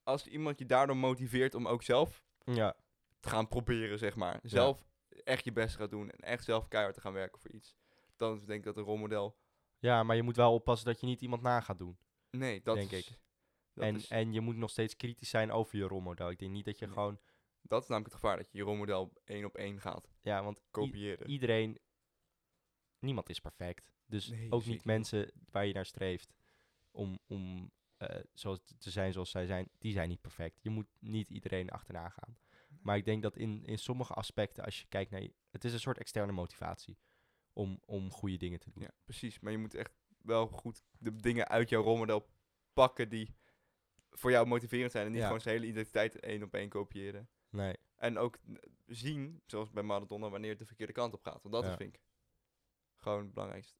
S2: als iemand je daardoor motiveert om ook zelf
S1: Ja,
S2: te gaan proberen, zeg maar. Zelf echt je best gaat doen en echt zelf keihard te gaan werken voor iets. Dan denk ik dat een rolmodel...
S1: ja, maar je moet wel oppassen dat je niet iemand na gaat doen.
S2: Nee, dat
S1: Denk
S2: is...
S1: ik.
S2: Dat,
S1: En,
S2: is,
S1: en je moet nog steeds kritisch zijn over je rolmodel. Ik denk niet dat je
S2: Nee.
S1: gewoon...
S2: dat is namelijk het gevaar, dat je je rolmodel één op één gaat
S1: Ja, want
S2: kopiëren.
S1: iedereen... Niemand is perfect. Dus
S2: Nee,
S1: ook niet. mensen waar je naar streeft om, om eh, zoals, te zijn zoals zij zijn, die zijn niet perfect. Je moet niet iedereen achterna gaan. Maar ik denk dat in, in sommige aspecten, als je kijkt naar... Je, het is een soort externe motivatie om, om goede dingen te doen.
S2: Ja, precies. Maar je moet echt wel goed de dingen uit jouw rolmodel pakken die voor jou motiverend zijn. En niet
S1: Ja.
S2: gewoon zijn hele identiteit één op één kopiëren.
S1: Nee,
S2: En ook zien, zoals bij Maradona, wanneer het de verkeerde kant op gaat. Want dat
S1: Ja.
S2: is, vind ik, gewoon het belangrijkste.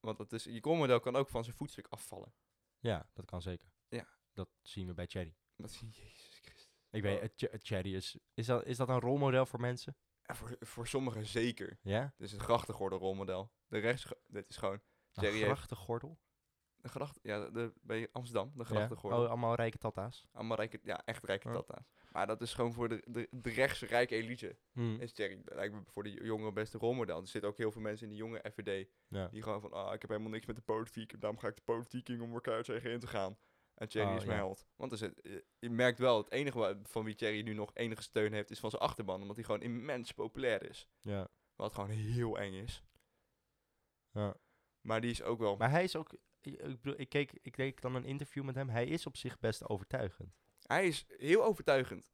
S2: Want dat is, je rolmodel kan ook van zijn voetstuk afvallen.
S1: ja, dat kan zeker.
S2: Ja.
S1: Dat zien we bij Cherry.
S2: Dat is, Jezus Christus.
S1: Ik weet,
S2: Oh.
S1: het Ch- het Cherry is... Is dat, is dat een rolmodel voor mensen?
S2: En voor, voor sommigen zeker.
S1: Ja?
S2: Het is een grachtengordel rolmodel. De rechts, dit is gewoon
S1: Een
S2: Cherry heeft-
S1: grachtengordel?
S2: de gracht, ja, de, bij Amsterdam, de
S1: Ja?
S2: grachtengordel.
S1: Oh, allemaal rijke tata's.
S2: Allemaal rijke, ja, echt rijke tata's. Maar dat is gewoon voor de, de, de rechtse rijke elite.
S1: Hmm.
S2: Is Thierry lijkt me voor de jongeren best een rolmodel. Er zitten ook heel veel mensen in de jonge FVD
S1: Ja.
S2: die gewoon van, ah, ik heb helemaal niks met de politiek. En daarom ga ik de politiek in om elkaar tegen in te gaan. En Thierry
S1: Oh,
S2: is mijn
S1: ja.
S2: held. Want er zit, je, merkt wel, het enige van wie Thierry nu nog enige steun heeft, is van zijn achterban. Omdat hij gewoon immens populair is.
S1: Ja.
S2: Wat gewoon heel eng is.
S1: ja.
S2: Maar die is ook wel...
S1: Maar hij is ook... Ik, ik bedoel, ik keek, ik keek dan een interview met hem. Hij is op zich best overtuigend.
S2: Hij is heel overtuigend.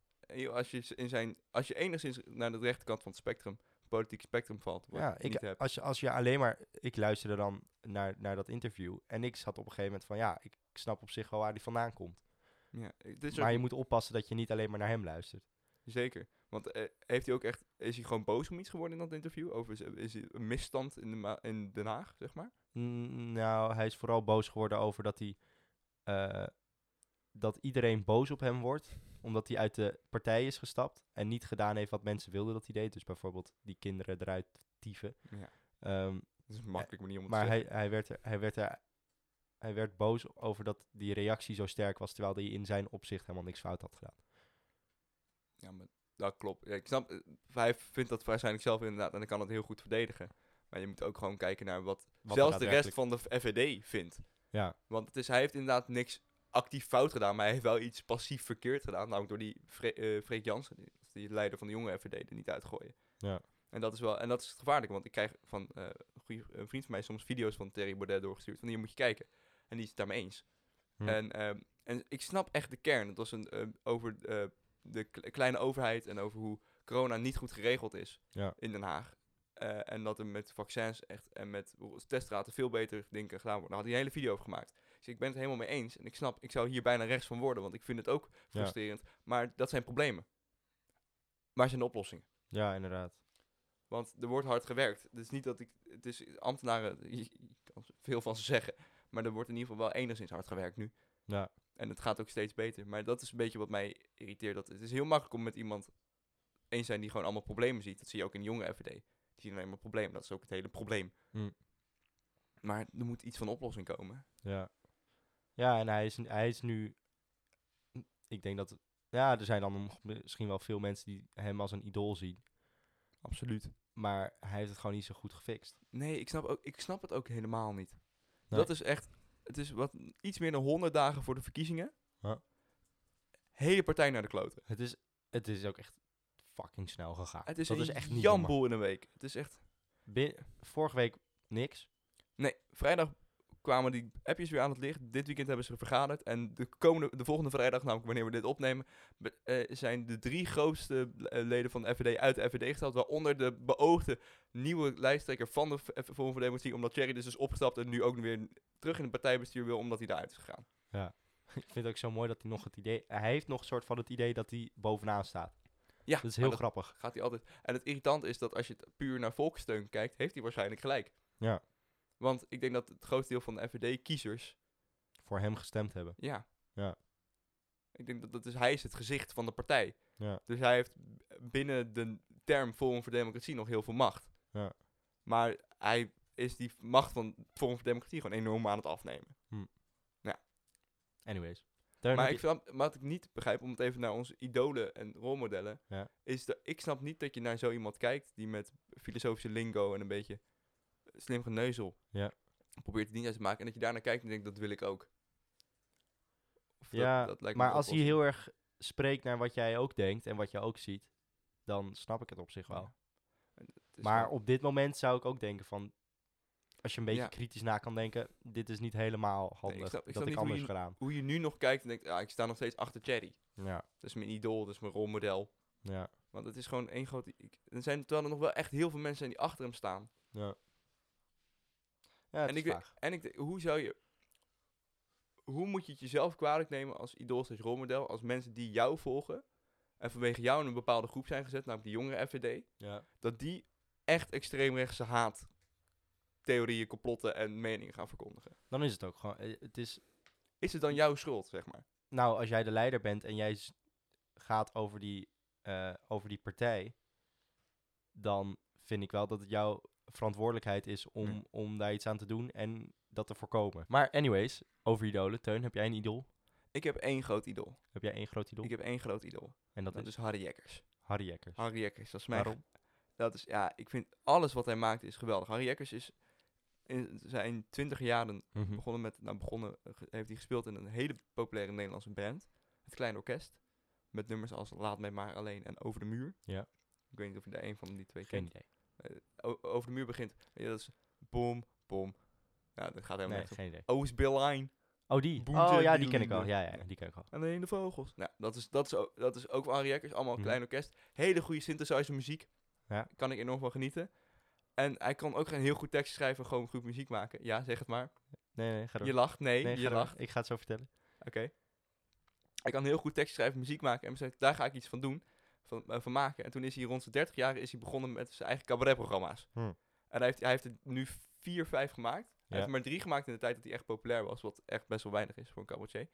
S2: Als je, in zijn, als je enigszins naar de rechterkant van het spectrum, politiek spectrum valt, wat
S1: Ja,
S2: je niet
S1: ik,
S2: hebt.
S1: als, je, als je alleen maar... Ik luisterde dan naar, naar dat interview. En ik zat op een gegeven moment van... Ja, ik, ik snap op zich wel waar hij vandaan komt.
S2: Ja,
S1: maar
S2: ook-
S1: je moet oppassen dat je niet alleen maar naar hem luistert.
S2: Zeker. Want eh, heeft hij ook echt, is hij gewoon boos om iets geworden in dat interview? Over is, is hij een misstand in, de in Den Haag, zeg maar?
S1: Mm, nou, hij is vooral boos geworden over dat hij... eh, dat iedereen boos op hem wordt. Omdat hij uit de partij is gestapt. En niet gedaan heeft wat mensen wilden dat hij deed. Dus bijvoorbeeld die kinderen eruit tieven.
S2: Ja.
S1: Ehm,
S2: Dat is een makkelijk manier om het
S1: maar
S2: te zeggen.
S1: hij, hij, werd er, hij, werd er, hij werd boos over dat die reactie zo sterk was. Terwijl hij in zijn opzicht helemaal niks fout had gedaan.
S2: Ja, maar dat klopt. Ja, ik snap, eh, hij vindt dat waarschijnlijk zelf inderdaad en hij kan het heel goed verdedigen. Maar je moet ook gewoon kijken naar wat,
S1: Wat
S2: zelfs de rest van de FVD vindt.
S1: Ja,
S2: Want het is, hij heeft inderdaad niks actief fout gedaan, maar hij heeft wel iets passief verkeerd gedaan. Namelijk door die Fre eh, Freek Jansen, die, die leider van de jonge FVD, er niet uit te gooien.
S1: Ja.
S2: En dat is wel, en dat is het gevaarlijke, want ik krijg van eh, een, vriend van mij soms video's van Thierry Baudet doorgestuurd. Van hier moet je kijken. En die is het daarmee eens.
S1: Hm.
S2: En, ehm, en ik snap echt de kern. Het was een, eh, over de kle- kleine overheid en over hoe corona niet goed geregeld is
S1: Ja.
S2: in Den Haag. Eh, en dat er met vaccins echt en met testraten veel beter dingen gedaan worden. Daar had hij een hele video over gemaakt. Dus ik ben het helemaal mee eens. En ik snap, ik zou hier bijna rechts van worden, want ik vind het ook frustrerend. Maar dat zijn problemen. Waar zijn de oplossingen?
S1: ja, inderdaad.
S2: Want er wordt hard gewerkt. Het is niet dat ik. Het is ambtenaren. Kan veel van ze zeggen. Maar er wordt in ieder geval wel enigszins hard gewerkt nu.
S1: Ja,
S2: En het gaat ook steeds beter. Maar dat is een beetje wat mij irriteert. Dat het is heel makkelijk om met iemand eens zijn die gewoon allemaal problemen ziet. Dat zie je ook in de jonge FVD. Die zien alleen maar problemen. Dat is ook het hele probleem.
S1: Hm.
S2: Maar er moet iets van oplossing komen.
S1: ja. Ja, en hij is, hij is nu... Ik denk dat... Ja, er zijn dan misschien wel veel mensen die hem als een idool zien.
S2: Absoluut.
S1: Maar hij heeft het gewoon niet zo goed gefixt.
S2: Nee, ik snap, ook, ik snap het ook helemaal niet.
S1: Nee.
S2: Dat is echt... Het is wat, iets meer dan 100 dagen voor de verkiezingen. Hele partij naar de kloten.
S1: Het is, het is ook echt fucking snel gegaan.
S2: Het is
S1: dat
S2: een
S1: is echt
S2: jamboel in een week. Het is echt...
S1: Bin- vorige week niks.
S2: Nee, vrijdag kwamen die appjes weer aan het licht. Dit weekend hebben ze vergaderd. En de, komende, de volgende vrijdag, namelijk wanneer we dit opnemen, be- eh, zijn de drie grootste eh, leden van de FVD uit de FVD gesteld. Waaronder de beoogde nieuwe lijsttrekker van de Forum voor Democratie. Omdat Thierry dus is opgestapt en nu ook weer terug in het partijbestuur wil, omdat hij daaruit is gegaan.
S1: Ik vind het ook zo mooi dat hij nog het idee... Hij heeft nog een soort van het idee dat hij bovenaan staat.
S2: Ja,
S1: Dat is heel grappig.
S2: gaat hij altijd. En het irritant is dat als je het puur naar volkssteun kijkt, heeft hij waarschijnlijk gelijk.
S1: Ja.
S2: Want ik denk dat het grootste deel van de FVD-kiezers
S1: voor hem gestemd hebben.
S2: Ja.
S1: Ja.
S2: Ik denk dat, dat is, hij is het gezicht van de partij.
S1: Ja.
S2: Dus hij heeft binnen de term Forum voor Democratie nog heel veel macht.
S1: Ja.
S2: Maar hij is die macht van Forum voor Democratie gewoon enorm aan het afnemen.
S1: Anyways. Teun,
S2: Maar
S1: heb
S2: ik vind, wat ik niet begrijp, om het even naar onze idolen en rolmodellen,
S1: Ja.
S2: is dat ik snap niet dat je naar zo iemand kijkt die met filosofische lingo en een beetje slim geneuzel
S1: Ja.
S2: probeert het niet uit te maken. En dat je daarnaar kijkt en denkt, dat wil ik ook. Of dat-
S1: ja,
S2: dat lijkt
S1: maar als hij heel erg spreekt naar wat jij ook denkt en wat je ook ziet, dan snap ik het op zich wel.
S2: Ja.
S1: Maar
S2: wel-
S1: op dit moment zou ik ook denken van, als je een beetje
S2: Ja.
S1: kritisch na kan denken, dit is niet helemaal handig.
S2: snap- ik
S1: dat ik
S2: niet hoe
S1: anders
S2: je-
S1: gedaan.
S2: hoe je nu nog kijkt en denkt, ja, ik sta nog steeds achter Cherry.
S1: Ja,
S2: Dat is mijn idool, dat is mijn rolmodel.
S1: ja,
S2: Want het is gewoon één groot... Ik, er zijn terwijl er nog wel echt heel veel mensen zijn die achter hem staan.
S1: ja. Ja,
S2: en ik, en ik denk, hoe zou je... Hoe moet je het jezelf kwalijk nemen als idool slash rolmodel, als mensen die jou volgen en vanwege jou in een bepaalde groep zijn gezet, namelijk de jongere FVD,
S1: Ja.
S2: dat die echt extreemrechtse haat, theorieën, complotten en meningen gaan verkondigen.
S1: Dan is het ook gewoon, eh, het is,
S2: Is het dan jouw schuld, zeg maar?
S1: nou, als jij de leider bent en jij gaat over die, eh, over die partij, dan vind ik wel dat het jouw verantwoordelijkheid is om,
S2: Ja.
S1: om daar iets aan te doen en dat te voorkomen. Maar anyways, over idolen. Teun, heb jij een idool?
S2: Ik heb één groot idool.
S1: Heb jij één groot idool?
S2: Ik heb één groot idool.
S1: en dat,
S2: Dat
S1: is
S2: is Harry Jekkers.
S1: Harry Jekkers.
S2: Harry Jekkers, dat is mijn...
S1: Waarom?
S2: Dat is, ja, ik vind alles wat hij maakt is geweldig. Harry Jekkers is in zijn twintig jaren
S1: Mhm.
S2: begonnen met, nou begonnen, heeft hij gespeeld in een hele populaire Nederlandse band. Het Kleine Orkest. Met nummers als Laat mij maar alleen en Over de Muur.
S1: Ja.
S2: Ik weet niet of je daar een van die twee
S1: Geen
S2: kent.
S1: idee.
S2: O- over de Muur begint, ja, dat is boom, boom. Ja, dat gaat helemaal
S1: Nee, geen idee.
S2: Oostbilline.
S1: Oh, die? Oh ja,
S2: die
S1: die ken ik al. Ja, ja, die ken ik al.
S2: Alleen de vogels. Nou, dat is, dat is, ook, dat is ook van Harry Jekkers. Allemaal een
S1: Mhm.
S2: klein orkest. Hele goede synthesizer muziek.
S1: Ja.
S2: Kan ik enorm van genieten. En hij kan ook een heel goed tekst schrijven, gewoon goed muziek maken. Ja, zeg het maar.
S1: Nee, nee, ga door.
S2: Je lacht, nee,
S1: nee,
S2: je
S1: door.
S2: lacht.
S1: Ik ga het zo vertellen.
S2: Hij kan heel goed tekst schrijven, muziek maken. En besluit, daar ga ik iets van doen, van, eh, van maken. En toen is hij rond zijn 30 jaar is hij begonnen met zijn eigen cabaretprogramma's.
S1: Hm.
S2: En hij heeft, hij heeft er nu vier, vijf gemaakt. Hij
S1: Ja.
S2: heeft maar drie gemaakt in de tijd dat hij echt populair was. Wat echt best wel weinig is voor een cabaretier.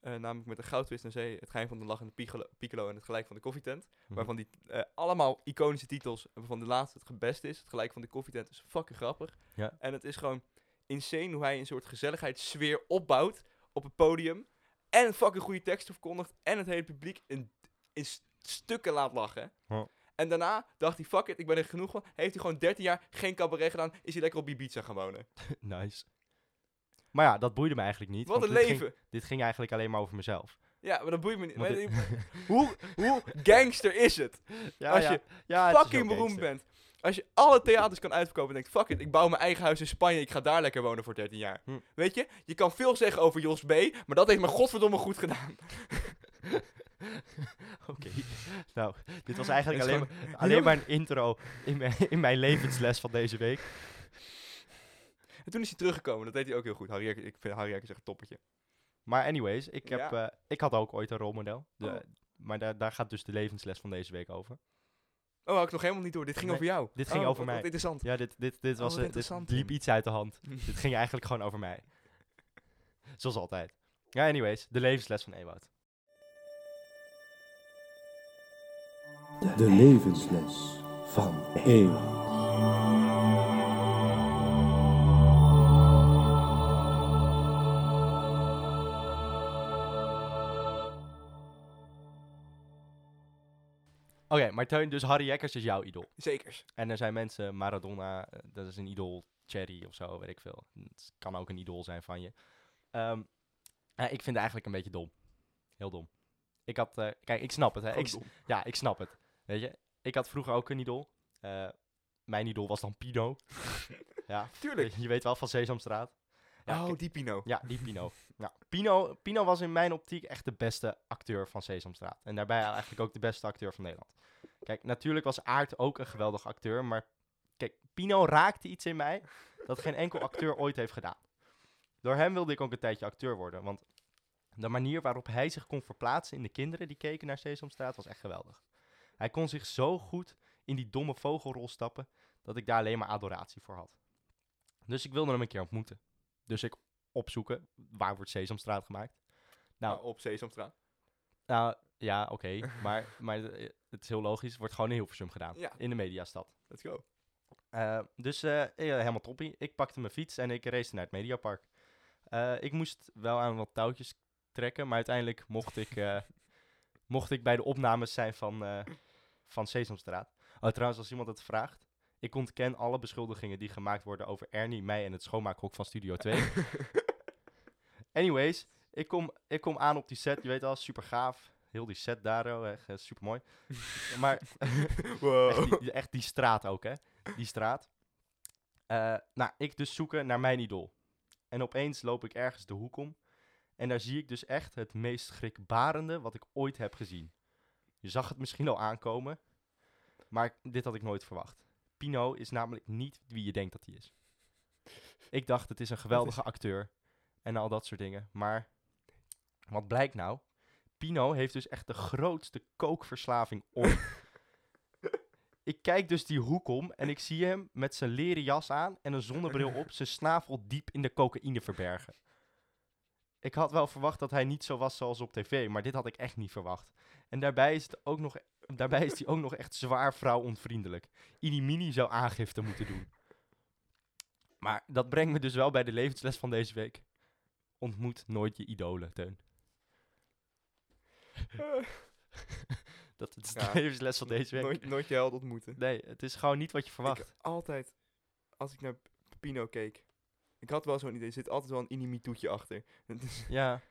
S2: Eh, namelijk met de goudvis naar zee, het geheim van de lachende piccolo, piccolo en het gelijk van de koffietent.
S1: Mhm.
S2: Waarvan die eh, allemaal iconische titels, waarvan de laatste het best is. Het gelijk van de koffietent is fucking grappig.
S1: Ja.
S2: En het is gewoon insane hoe hij een soort gezelligheidssfeer opbouwt op het podium. En een fucking goede teksten verkondigt. En het hele publiek in, stukken laat lachen. En daarna dacht hij, fuck it, ik ben er genoeg van. Heeft hij gewoon 13 jaar geen cabaret gedaan. Is hij lekker op Ibiza gaan wonen.
S1: nice. Maar ja, dat boeide me eigenlijk niet.
S2: Wat een
S1: dit
S2: leven.
S1: Ging, dit ging eigenlijk alleen maar over mezelf.
S2: Ja, maar dat boeit me niet.
S1: Want
S2: Maar
S1: dit-
S2: hoe, hoe gangster is het?
S1: ja,
S2: als
S1: ja,
S2: je
S1: ja,
S2: fucking beroemd bent. Als je alle theaters kan uitverkopen en denkt, fuck it, ik bouw mijn eigen huis in Spanje, ik ga daar lekker wonen voor 13 jaar.
S1: Hm.
S2: Weet je, je kan veel zeggen over Jos B, maar dat heeft me godverdomme goed gedaan.
S1: Oké. nou, dit was eigenlijk
S2: Het
S1: alleen, maar, alleen maar een intro in mijn, in mijn levensles van deze week.
S2: En toen is hij teruggekomen, dat deed hij ook heel goed. Harry ik vind Harry echt een toppertje.
S1: Maar anyways, ik, heb,
S2: Ja.
S1: eh, ik had ook ooit een rolmodel. De-
S2: Oh.
S1: Maar daar, daar gaat dus de levensles van deze week over.
S2: Oh, had ik nog helemaal niet door. Dit ging
S1: Nee,
S2: over jou.
S1: dit ging
S2: Oh,
S1: over
S2: wat-
S1: mij.
S2: wat interessant.
S1: Ja, dit, dit, dit,
S2: Oh,
S1: was,
S2: interessant,
S1: dit liep iets uit de hand. dit ging eigenlijk gewoon over mij. Zoals altijd. Ja, anyways, de levensles van Ewout.
S3: De levensles van Eeuw.
S1: Oké, maar Teun, dus Harry Jekkers is jouw idool.
S2: Zekers.
S1: En er zijn mensen, Maradona, eh, dat is een idool, Cherry of zo, weet ik veel. Het kan ook een idool zijn van je. Ehm, ja, ik vind het eigenlijk een beetje dom. Heel dom. Ik had, eh, kijk, ik snap het. Hè. Ik, s- ja, ik snap het. Weet je, ik had vroeger ook een idool. Eh, mijn idool was dan Pino. ja,
S2: Tuurlijk.
S1: je weet wel van Sesamstraat. Ja,
S2: oh, die Pino.
S1: ja, die Pino. Ja, Pino. Pino was in mijn optiek echt de beste acteur van Sesamstraat. En daarbij eigenlijk ook de beste acteur van Nederland. Kijk, natuurlijk was Aert ook een geweldig acteur, maar kijk, Pino raakte iets in mij dat geen enkel acteur ooit heeft gedaan. Door hem wilde ik ook een tijdje acteur worden, want de manier waarop hij zich kon verplaatsen in de kinderen die keken naar Sesamstraat was echt geweldig. Hij kon zich zo goed in die domme vogelrol stappen, dat ik daar alleen maar adoratie voor had. Dus ik wilde hem een keer ontmoeten. Dus ik opzoeken. Waar wordt Sesamstraat gemaakt? Nou,
S2: Nou, op Sesamstraat.
S1: Nou, ja, oké. maar maar eh, het is heel logisch. Wordt gewoon in Hilversum gedaan.
S2: Ja.
S1: In de mediastad.
S2: Let's go.
S1: Eh, dus eh, helemaal toppie. Ik pakte mijn fiets en ik race naar het Mediapark. Ik moest wel aan wat touwtjes trekken, maar uiteindelijk mocht ik, mocht ik bij de opnames zijn van, van Sesamstraat. Oh, trouwens, als iemand het vraagt. Ik ontken alle beschuldigingen die gemaakt worden over Ernie, mij en het schoonmaakhok van Studio 2. Anyways, ik kom, ik kom aan op die set. Je weet al, super gaaf. Heel die set daar, oh, echt super mooi. maar
S2: wow.
S1: echt, die, echt die straat ook, hè? Die straat. Eh, nou, ik dus zoeken naar mijn idool. En opeens loop ik ergens de hoek om. En daar zie ik dus echt het meest schrikbarende wat ik ooit heb gezien. Je zag het misschien al aankomen. Maar dit had ik nooit verwacht. Pino is namelijk niet wie je denkt dat hij is. Ik dacht, het is een geweldige acteur. En al dat soort dingen. Maar wat blijkt nou? Pino heeft dus echt de grootste kookverslaving ooit. ik kijk dus die hoek om en ik zie hem met zijn leren jas aan en een zonnebril op, zijn snavel diep in de cocaïne verbergen. Ik had wel verwacht dat hij niet zo was zoals op tv, maar dit had ik echt niet verwacht. En daarbij is, het ook nog, daarbij is hij ook nog echt zwaar vrouwonvriendelijk. Idi Mini zou aangifte moeten doen. Maar dat brengt me dus wel bij de levensles van deze week. Ontmoet nooit je idolen, Teun. Dat is de
S2: Ja.
S1: levensles van deze week.
S2: nooit, nooit je held ontmoeten.
S1: Nee, het is gewoon niet wat je verwacht.
S2: Ik altijd, als ik naar Pino keek, ik had wel zo'n idee, er zit altijd wel een inimitoetje achter.
S1: Ja.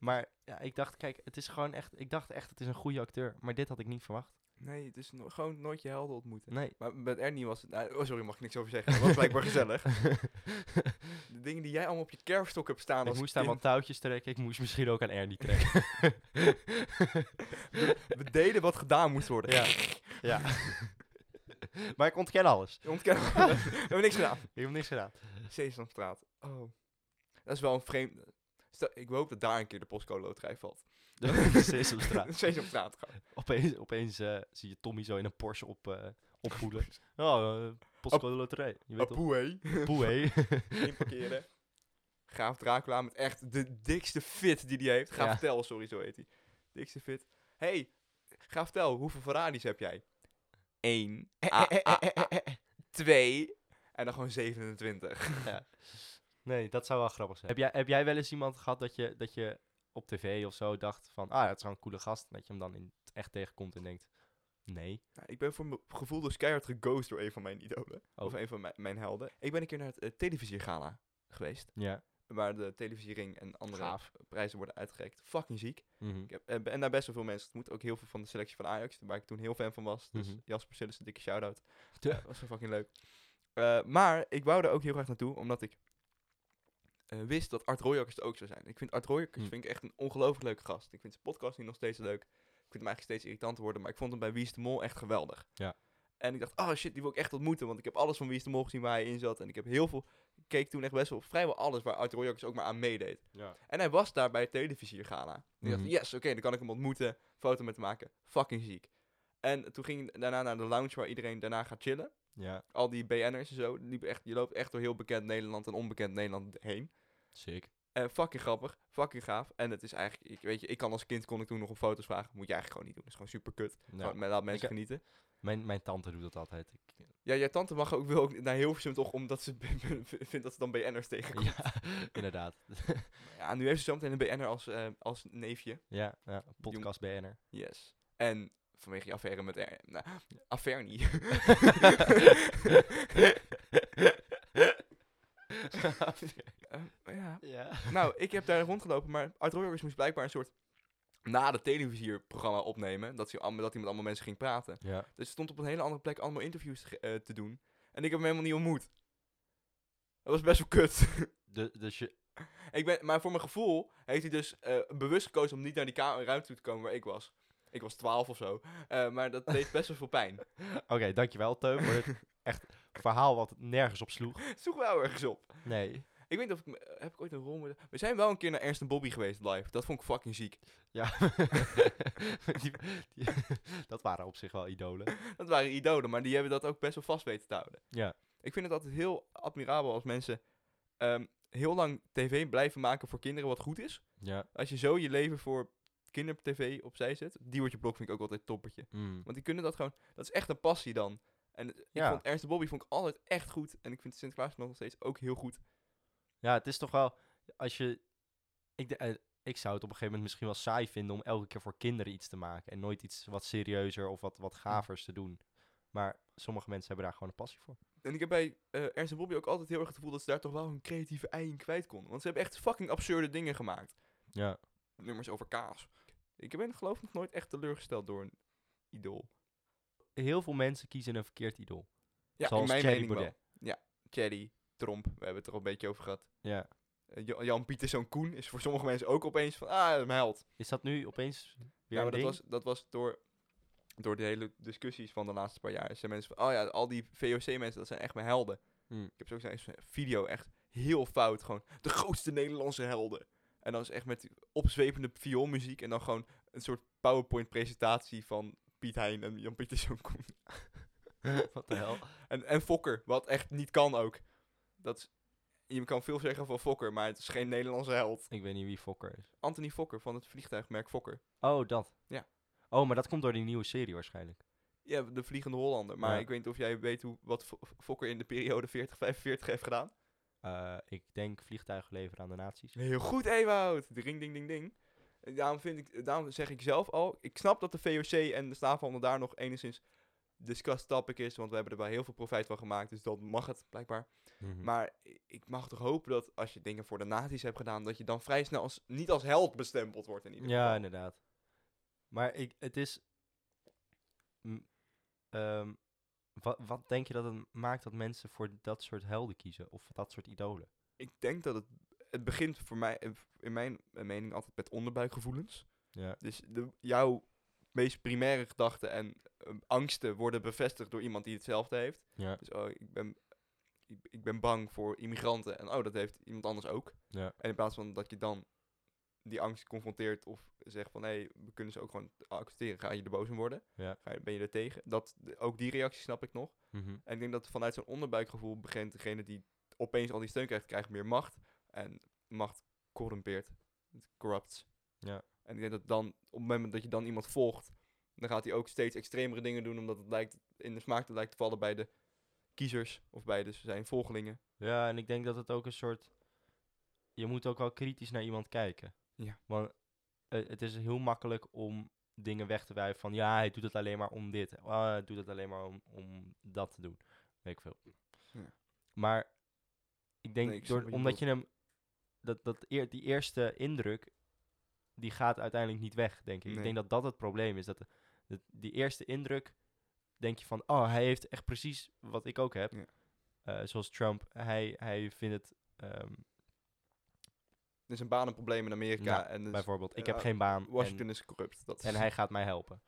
S1: Maar ja, ik dacht, kijk, het is gewoon echt. Ik dacht echt, het is een goede acteur. Maar dit had ik niet verwacht.
S2: nee, het is no- gewoon nooit je helden ontmoeten.
S1: Nee.
S2: Maar met Ernie was het, nou, oh sorry, mag ik niks over zeggen. Dat was blijkbaar gezellig. De dingen die jij allemaal op je kerfstok hebt staan
S1: ik
S2: als
S1: moest aan wat touwtjes trekken. Ik moest misschien ook aan Ernie trekken.
S2: We deden wat gedaan moest worden.
S1: ja. ja. maar ik ontken alles.
S2: Je ontkennen. We hebben niks gedaan.
S1: Ik heb niks gedaan.
S2: Sesamstraat. Oh. Dat is wel een vreemd... Stel, ik hoop dat daar een keer de postcode loterij valt.
S1: De Sesamstraat.
S2: Sesamstraat. gewoon.
S1: Opeens, opeens eh, zie je Tommy zo in een Porsche op, eh oppoelen. Oh, uh, postcode loterij. Je weet?
S2: Apoe.
S1: Poe, hé.
S2: Inparkeren. Graaf Dracula met echt de dikste fit die hij heeft. Graaf
S1: Ja.
S2: Tel, sorry, zo heet hij. Dikste fit. hey, Graaf Tel, hoeveel Ferraris heb jij? Eén. Ah, ah, ah. Twee. En dan gewoon 27.
S1: Nee, dat zou wel grappig zijn. Heb jij, heb jij wel eens iemand gehad dat je, dat je op tv of zo dacht van... Ah, dat is wel een coole gast. Dat je hem dan in het echt tegenkomt en denkt... Nee.
S2: Nou, ik ben voor mijn gevoel dus keihard geghost door een van mijn idolen.
S1: Oh.
S2: Of een van mijn, mijn helden. Ik ben een keer naar het uh, televisiegala geweest.
S1: Ja.
S2: Waar de televisiering en andere
S1: Gaaf.
S2: prijzen worden uitgereikt. Fucking ziek.
S1: Mhm.
S2: Ik heb, eh, en daar best wel veel mensen ontmoet. Ook heel veel van de selectie van Ajax. Waar ik toen heel fan van was. Dus
S1: Mhm.
S2: Jasper Sillis, een dikke shout-out.
S1: Ja.
S2: Ja, was zo fucking leuk. Eh, maar ik wou daar ook heel graag naartoe. Omdat ik eh, wist dat Art Royakkers er ook zou zijn. Ik vind Art Royakkers
S1: Mm.
S2: vind ik echt een ongelooflijk leuke gast. Ik vind zijn podcast nu nog steeds leuk. Ik vind hem eigenlijk steeds irritanter worden. Maar ik vond hem bij Wie is de Mol echt geweldig.
S1: Ja.
S2: En ik dacht, oh shit, die wil ik echt ontmoeten. Want ik heb alles van Wie is de Mol gezien waar hij in zat. En ik heb heel veel... Ik keek toen echt best wel vrijwel alles waar Art Royakkers ook maar aan meedeed.
S1: Ja.
S2: En hij was daar bij het televisiergala. Ik dacht,
S1: Mhm.
S2: yes, oké, dan kan ik hem ontmoeten, foto met hem maken. Fucking ziek. En toen ging ik daarna naar de lounge waar iedereen daarna gaat chillen.
S1: Ja,
S2: Al die BN'ers en zo. die echt, je loopt echt door heel bekend Nederland en onbekend Nederland heen.
S1: sick.
S2: En fucking grappig, fucking gaaf. En het is eigenlijk, ik, weet je, ik kan als kind kon ik toen nog op foto's vragen. Moet je eigenlijk gewoon niet doen. Dat is gewoon super kut.
S1: Ja.
S2: Met- laat mensen
S1: Ik-
S2: genieten.
S1: Mijn, mijn tante doet dat altijd. Ik,
S2: Ja, jouw tante mag ook, wil ook naar Hilversum toch, omdat ze vindt dat ze dan BN'ers tegenkomt. Ja.
S1: ja, inderdaad.
S2: nu heeft ze zometeen een BN'er als, eh, als neefje.
S1: ja, ja, podcast BN'er.
S2: Yes. En vanwege je affaire met... Er, nou, affaire niet. Ja.
S1: ja.
S2: Nou, ik heb daar rondgelopen, maar Art Royakkers moest blijkbaar een soort na de televisierprogramma opnemen. Dat, hij, allemaal- dat hij met allemaal mensen ging praten.
S1: Ja.
S2: Dus stond op een hele andere plek allemaal interviews te, eh, te doen. En ik heb hem helemaal niet ontmoet. Dat was best wel kut.
S1: De, dus je,
S2: ik ben, maar voor mijn gevoel heeft hij dus eh, bewust gekozen om niet naar die ruimte toe te komen waar ik was. Ik was 12 of zo. Eh, maar dat deed best wel veel pijn.
S1: Oké, dankjewel Teun voor dit echt verhaal wat nergens op sloeg.
S2: Het sloeg wel ergens op.
S1: Nee.
S2: Ik weet niet of ik... me- Heb ik ooit een rol met... We zijn wel een keer naar Ernst en Bobby geweest live. Dat vond ik fucking ziek.
S1: Ja. die, die- dat waren op zich wel idolen.
S2: Dat waren idolen, maar die hebben dat ook best wel vast weten te houden.
S1: Ja.
S2: Ik vind het altijd heel admirabel als mensen... ehm, heel lang tv blijven maken voor kinderen wat goed is.
S1: Ja.
S2: Als je zo je leven voor kindertv opzij zet. Diewertje Blok vind ik ook altijd toppertje.
S1: Mm.
S2: Want die kunnen dat gewoon... Dat is echt een passie dan. En ik
S1: Ja.
S2: vond Ernst de Bobby vond ik altijd echt goed. En ik vind Sinterklaas nog steeds ook heel goed.
S1: Ja, het is toch wel, als je, ik, de- eh, ik zou het op een gegeven moment misschien wel saai vinden om elke keer voor kinderen iets te maken. En nooit iets wat serieuzer of wat, wat gavers te doen. Maar sommige mensen hebben daar gewoon een passie voor.
S2: En ik heb bij eh, Ernst en Bobby ook altijd heel erg het gevoel dat ze daar toch wel hun creatieve ei in kwijt konden. Want ze hebben echt fucking absurde dingen gemaakt.
S1: Ja.
S2: Nummers over kaas. Ik ben geloof ik nog nooit echt teleurgesteld door een idool.
S1: Heel veel mensen kiezen een verkeerd idool.
S2: Ja,
S1: Zoals
S2: in mijn
S1: Thierry
S2: mening wel.
S1: Baudet.
S2: Cherry, Tromp, we hebben het er al een beetje over gehad.
S1: Ja.
S2: Eh, Jo- Jan Pieterszoon Koen is voor sommige mensen ook opeens van, ah, mijn held.
S1: Is dat nu opeens weer
S2: Ja, maar dat was, dat was door, door de hele discussies van de laatste paar jaar. Zijn mensen van, oh ja, al die VOC-mensen, dat zijn echt mijn helden.
S1: Hmm.
S2: Ik heb zo eens een video echt heel fout. Gewoon de grootste Nederlandse helden. En dan is echt met opzwepende vioolmuziek. En dan gewoon een soort PowerPoint-presentatie van Piet Hein en Jan Pieterszoon Koen.
S1: wat de hel?
S2: En, en Fokker, wat echt niet kan ook. Dat is, je kan veel zeggen van Fokker, maar het is geen Nederlandse held.
S1: Ik weet niet wie Fokker is.
S2: Anthony Fokker van het vliegtuigmerk Fokker.
S1: Oh, dat.
S2: Ja.
S1: Oh, maar dat komt door die nieuwe serie waarschijnlijk.
S2: Ja, de Vliegende Hollander. Maar
S1: Ja.
S2: ik weet niet of jij weet hoe, wat Fo- Fokker in de periode 40-45 heeft gedaan.
S1: Eh, ik denk vliegtuigen leveren aan de nazi's.
S2: Heel goed, Ewout. Ding, ding, ding, ding. En Daarom, vind ik, daarom zeg ik zelf al, ik snap dat de VOC en de slavenhandel daar nog enigszins discussed topic is, want we hebben er wel heel veel profijt van gemaakt, dus dat mag het blijkbaar.
S1: Mhm.
S2: Maar ik mag toch hopen dat als je dingen voor de nazi's hebt gedaan, dat je dan vrij snel als, niet als held bestempeld wordt in ieder geval.
S1: Ja, inderdaad. Maar ik, het is. ehm, wat, wat denk je dat het maakt dat mensen voor dat soort helden kiezen? Of dat soort idolen?
S2: Ik denk dat het, het begint voor mij, eh, in mijn mening, altijd met onderbuikgevoelens.
S1: Ja.
S2: Dus de, jouw meest primaire gedachten en eh, angsten worden bevestigd door iemand die hetzelfde heeft.
S1: Ja.
S2: Dus oh, ik ben, ik, ik ben bang voor immigranten. En oh, dat heeft iemand anders ook.
S1: Ja.
S2: En in plaats van dat je dan die angst confronteert of zegt van hé, we kunnen ze ook gewoon accepteren, ga je er boos om worden?
S1: Ja.
S2: Ga je, ben je er tegen? Dat, ook die reactie snap ik nog.
S1: Mhm.
S2: En ik denk dat vanuit zo'n onderbuikgevoel begint degene die opeens al die steun krijgt, krijgt meer macht. En macht corrumpeert. Het corrupts.
S1: Ja.
S2: En ik denk dat dan, op het moment dat je dan iemand volgt, dan gaat hij ook steeds extremere dingen doen, omdat het lijkt in de smaak te lijkt te vallen bij de kiezers of bij de, zijn volgelingen.
S1: Ja, en ik denk dat het ook een soort. Je moet ook wel kritisch naar iemand kijken.
S2: Ja.
S1: Want eh, het is heel makkelijk om dingen weg te wijven van ja, hij doet het alleen maar om dit. Ah, hij doet het alleen maar om, om dat te doen. Weet ik veel.
S2: Ja.
S1: Maar ik denk,
S2: Nee, ik snap
S1: door,
S2: je
S1: omdat je hem. Dat, dat eer, die eerste indruk, die gaat uiteindelijk niet weg, denk ik. Ik denk dat dat het probleem is. Dat, de- die eerste indruk, denk je van, oh, hij heeft echt precies wat ik ook heb.
S2: Ja.
S1: Eh, zoals Trump, hij, hij vindt het, ehm,
S2: is een banenprobleem in Amerika
S1: Nou,
S2: en dus
S1: bijvoorbeeld, ik
S2: ja,
S1: heb geen baan
S2: Washington
S1: en,
S2: is corrupt. Dat is,
S1: en hij gaat mij helpen.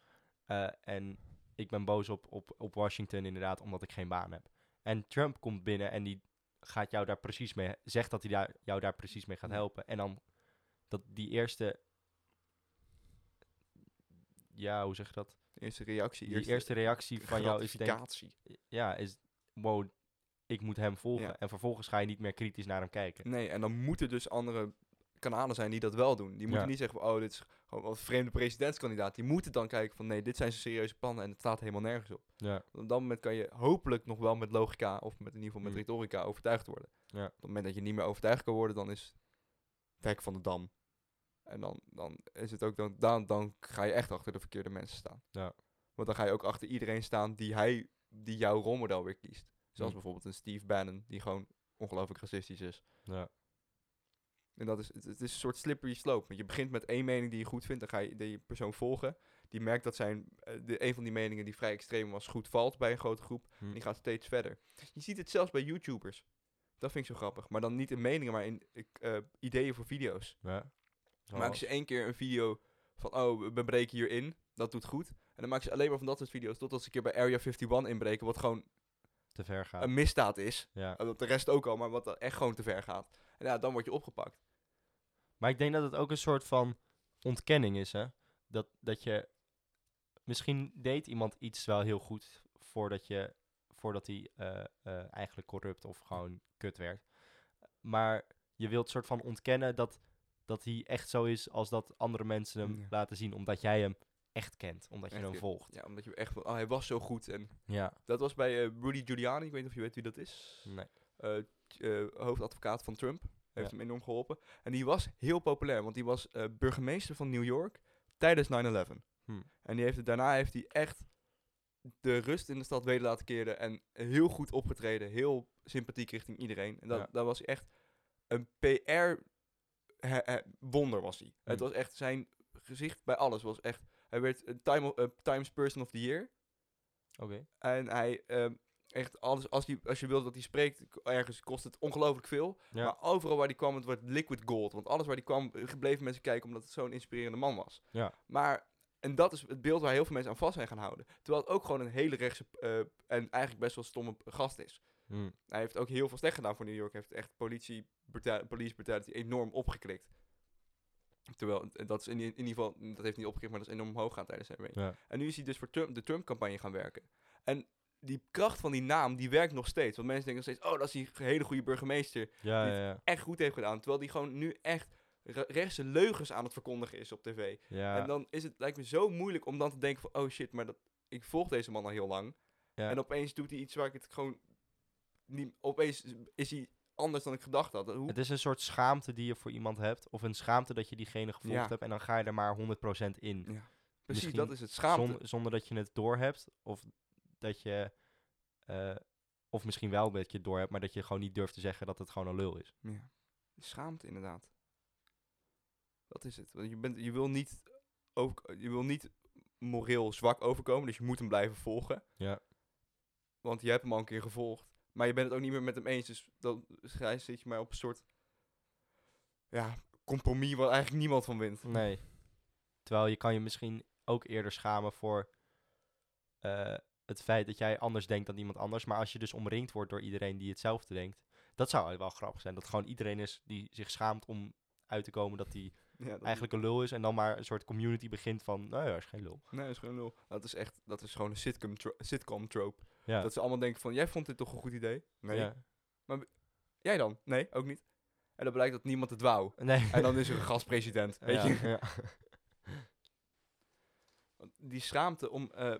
S1: Eh, en ik ben boos op, op, op Washington inderdaad, omdat ik geen baan heb. En Trump komt binnen en die gaat jou daar precies mee, zegt dat hij daar, jou daar precies mee gaat helpen. En dan, dat die eerste, ja, hoe zeg je dat?
S2: de eerste reactie.
S1: Die eerste reactie van jou is denk ja, is wow, ik moet hem volgen.
S2: Ja.
S1: En vervolgens ga je niet meer kritisch naar hem kijken.
S2: Nee, en dan moeten dus andere kanalen zijn die dat wel doen. Die moeten
S1: Ja.
S2: niet zeggen van, oh, dit is gewoon een vreemde presidentskandidaat. Die moeten dan kijken van, nee, dit zijn zijn serieuze plannen en het staat helemaal nergens op.
S1: Ja,
S2: Op dat moment kan je hopelijk nog wel met logica of met in ieder geval met
S1: Mm.
S2: retorica overtuigd worden.
S1: Ja.
S2: Op het moment dat je niet meer overtuigd kan worden, dan is het hek van de dam. En dan, dan is het ook, dan, dan, dan ga je echt achter de verkeerde mensen staan.
S1: Ja.
S2: Want dan ga je ook achter iedereen staan die hij, die jouw rolmodel weer kiest. Zoals
S1: Mm.
S2: bijvoorbeeld een Steve Bannon, die gewoon ongelooflijk racistisch is.
S1: ja,
S2: En dat is, het, het is een soort slippery slope. Want je begint met één mening die je goed vindt, dan ga je die persoon volgen. Die merkt dat zijn, eh, de, een van die meningen die vrij extreem was, goed valt bij een grote groep.
S1: Hm.
S2: En die gaat steeds verder. Je ziet het zelfs bij YouTubers. Dat vind ik zo grappig. Maar dan niet in meningen, maar in eh, ideeën voor video's.
S1: ja.
S2: Dan maken ze één keer een video van, oh, we breken hierin. Dat doet goed. En dan maken ze alleen maar van dat soort video's. Totdat ze een keer bij Area 51 inbreken. Wat gewoon
S1: te ver gaat.
S2: een misdaad is.
S1: ja.
S2: En dat de rest ook al, maar wat echt gewoon te ver gaat. En ja, dan word je opgepakt.
S1: Maar ik denk dat het ook een soort van ontkenning is, hè? Dat, dat je... Misschien deed iemand iets wel heel goed voordat, je, voordat hij eh, eh, eigenlijk corrupt of gewoon kut werd. Maar je wilt soort van ontkennen dat, dat hij echt zo is als dat andere mensen hem
S2: Ja.
S1: laten zien. Omdat jij hem echt kent, omdat je
S2: Echt,
S1: hem volgt.
S2: Ja, omdat je echt... van, Oh, hij was zo goed. En
S1: Ja,
S2: dat was bij eh, Rudy Giuliani. Ik weet niet of je weet wie dat is.
S1: nee.
S2: eh, eh, hoofdadvocaat van Trump. Heeft
S1: Ja.
S2: hem enorm geholpen. En die was heel populair, want die was burgemeester van New York tijdens 9-11.
S1: Hm.
S2: En die heeft het, daarna heeft hij echt de rust in de stad weder laten keren. En heel goed opgetreden. Heel sympathiek richting iedereen. En dat,
S1: Ja.
S2: dat was echt een PR-wonder was hij. Het
S1: Hm.
S2: was echt zijn gezicht bij alles. Was echt, hij werd een Time, eh, Times Person of the Year.
S1: Oké.
S2: En hij, ehm, echt alles, als, die, als je wil dat hij spreekt, ergens kost het ongelooflijk veel.
S1: Ja.
S2: Maar overal waar hij kwam, het wordt liquid gold. Want alles waar hij kwam, eh, gebleven mensen kijken omdat het zo'n inspirerende man was.
S1: Ja.
S2: Maar, en dat is het beeld waar heel veel mensen aan vast zijn gaan houden. Terwijl het ook gewoon een hele rechtse eh, en eigenlijk best wel stomme gast is.
S1: Hm.
S2: Hij heeft ook heel veel slecht gedaan voor New York. Hij heeft echt politie, police brutality enorm opgeklikt. Terwijl, dat is in, ieder geval, dat heeft niet opgeklikt, maar dat is enorm omhoog gaan tijdens zijn reign.
S1: Ja.
S2: En nu is hij dus voor Trump, de Trump-campagne gaan werken. En die kracht van die naam, die werkt nog steeds. Want mensen denken nog steeds, oh, dat is die hele goede burgemeester.
S1: Ja,
S2: Dit-
S1: ja.
S2: Echt goed heeft gedaan. Terwijl die gewoon nu echt re- rechtse leugens aan het verkondigen is op tv.
S1: ja.
S2: En dan is het, lijkt me zo moeilijk om dan te denken van, oh shit, maar dat, ik volg deze man al heel lang.
S1: ja.
S2: En opeens doet hij iets waar ik het gewoon niet... Opeens is hij anders dan ik gedacht had. Hoe,
S1: Het is een soort schaamte die je voor iemand hebt. Of een schaamte dat je diegene gevolgd
S2: Ja.
S1: hebt. En dan ga je er maar 100% in.
S2: precies,
S1: misschien
S2: dat is het. Schaamte.
S1: Zon- zonder dat je het doorhebt. Of dat je... eh, of misschien wel dat je het doorhebt, maar dat je gewoon niet durft te zeggen dat het gewoon een lul is.
S2: Ja. Schaamte, inderdaad. Dat is het. Want je, bent, je, wil niet over, je wil niet moreel zwak overkomen, dus je moet hem blijven volgen.
S1: Ja.
S2: Want je hebt hem al een keer gevolgd. Maar je bent het ook niet meer met hem eens, dus dan zit je maar op een soort ja, compromis waar eigenlijk niemand van wint.
S1: Nee. Terwijl je kan je misschien ook eerder schamen voor eh, het feit dat jij anders denkt dan iemand anders. Maar als je dus omringd wordt door iedereen die hetzelfde denkt. Dat zou eigenlijk wel grappig zijn. Dat gewoon iedereen is die zich schaamt om uit te komen dat hij
S2: Ja, dat
S1: eigenlijk een lul is. En dan maar een soort community begint van, nou ja, is geen lul.
S2: Nee, is gewoon nul. Dat is echt, dat is gewoon een sitcom, tro- sitcom trope.
S1: Ja.
S2: Dat ze allemaal denken van, jij vond dit toch een goed idee? Nee.
S1: Ja.
S2: Jij dan? Nee, ook niet. En dan blijkt dat niemand het wou.
S1: Nee.
S2: En dan is er een gastpresident, weet
S1: ja,
S2: je.
S1: ja.
S2: Die schaamte om, eh,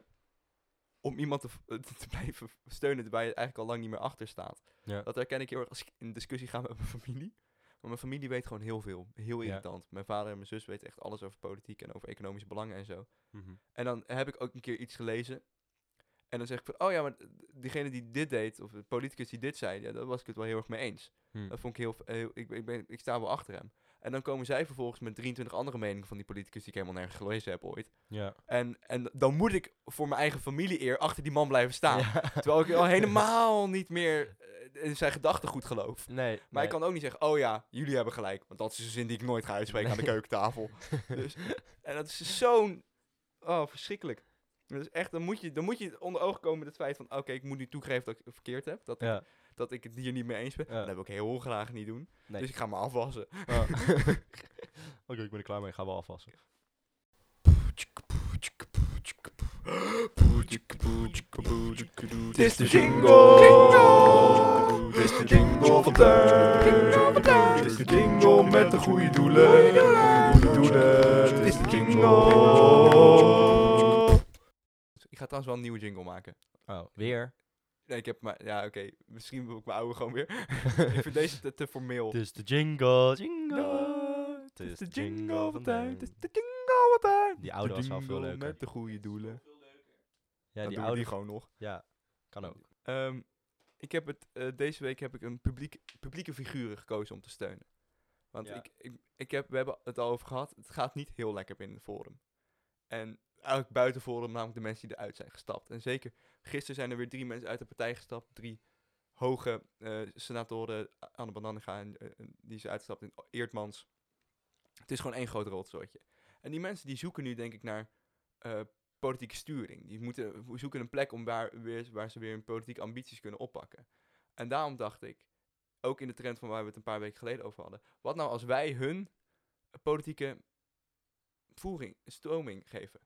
S2: om iemand te, blijven steunen waar je eigenlijk al lang niet meer achter staat.
S1: Ja.
S2: Dat herken ik heel erg als ik in discussie ga met mijn familie. Maar mijn familie weet gewoon heel veel. Heel irritant. Mijn vader en mijn zus weten echt alles over politiek en over economische belangen en zo.
S1: Mhm.
S2: En dan heb ik ook een keer iets gelezen. En dan zeg ik van, oh ja, maar diegene die dit deed, of de politicus die dit zei, ja, daar was ik het wel heel erg mee eens.
S1: Hm.
S2: Dat vond ik heel, ik, ik, ben, ik sta wel achter hem. En dan komen zij vervolgens met 23 andere meningen van die politicus die ik helemaal nergens gelezen heb ooit.
S1: Ja.
S2: En, en dan moet ik voor mijn eigen familie eer achter die man blijven staan.
S1: Ja.
S2: Terwijl ik al helemaal niet meer eh, in zijn gedachtegoed geloof.
S1: Nee.
S2: Maar ik kan ook niet zeggen, oh ja, jullie hebben gelijk. Want dat is een zin die ik nooit ga uitspreken aan de keukentafel. dus, en dat is zo'n... Oh, verschrikkelijk. Is echt, dan moet je, dan moet je onder ogen komen met het feit van... Oké, ik moet nu toegeven dat ik het verkeerd heb. Dat, ik,
S1: Ja.
S2: dat ik het hier niet mee eens ben.
S1: Ja.
S2: Dat wil ik heel graag niet doen.
S1: Nee.
S2: Dus ik ga me afwassen.
S1: Oké, ik ben er klaar mee. Ik ga wel afwassen.
S2: Dit is de jingle. Dit is de jingle van Teun. Dit is de jingle met de goede doelen. Goede doelen. Dit is de jingle. Ik ga trouwens wel een nieuwe jingle maken.
S1: Oh, weer?
S2: Nee, ik heb maar... Ja, oké. Misschien wil ik mijn oude gewoon weer. ik vind deze te, te formeel.
S1: Het is de jingle, jingle. Het is de jingle van.
S2: Het is de jingle van.
S1: Die oude
S2: De
S1: was wel veel leuker.
S2: met de goede doelen.
S1: Ja,
S2: Dan
S1: die oude.
S2: die gewoon nog.
S1: Ja, kan ook.
S2: Ehm, ik heb het, eh, deze week heb ik een publiek, publieke figuren gekozen om te steunen. Want
S1: Ja.
S2: ik, ik, ik heb, we hebben het al over gehad, het gaat niet heel lekker binnen Forum. En eigenlijk buiten namelijk de mensen die eruit zijn gestapt. En zeker, gisteren zijn er weer drie mensen uit de partij gestapt. Drie hoge eh, senatoren, Anne Bananega, eh, en die is uitgestapt in Eertmans. Het is gewoon één groot rotzootje. En die mensen die zoeken nu denk ik naar eh, politieke sturing. Die moeten, zoeken een plek om waar, weer, waar ze weer hun politieke ambities kunnen oppakken. En daarom dacht ik, ook in de trend van waar we het een paar weken geleden over hadden, wat nou als wij hun politieke voering, stroming geven?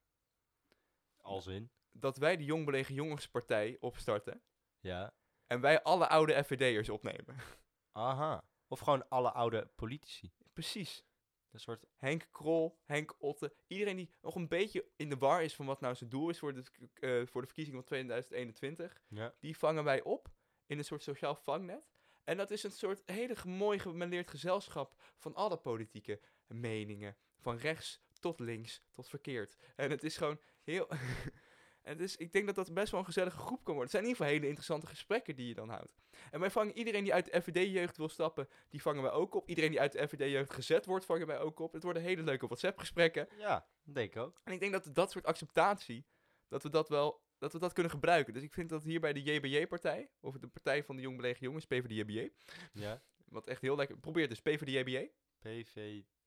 S1: Als in?
S2: Dat wij de Jong Belegen Jongenspartij opstarten
S1: Ja.
S2: en wij alle oude FVD'ers opnemen.
S1: Aha. Of gewoon alle oude politici.
S2: Precies.
S1: Een soort,
S2: Henk Krol, Henk Otte. Iedereen die nog een beetje in de war is van wat nou zijn doel is voor de, eh, voor de verkiezingen van 2021.
S1: ja.
S2: Die vangen wij op in een soort sociaal vangnet. En dat is een soort hele mooi gemêleerd gezelschap van alle politieke meningen. Van rechts tot links tot verkeerd. En het is gewoon heel... en het is, ik denk dat dat best wel een gezellige groep kan worden. Het zijn in ieder geval hele interessante gesprekken die je dan houdt. En wij vangen iedereen die uit de FVD-jeugd wil stappen, die vangen wij ook op. Iedereen die uit de FVD-jeugd gezet wordt, vangen wij ook op. Het worden hele leuke WhatsApp-gesprekken.
S1: ja, dat denk ik ook.
S2: En ik denk dat dat soort acceptatie, dat we dat wel, dat we dat kunnen gebruiken. Dus ik vind dat hier bij de JBJ-partij, of de Partij van de Jong Belegen Jongens, PvdJBJ,
S1: Ja.
S2: wat echt heel lekker, probeer het dus, PvdJBJ.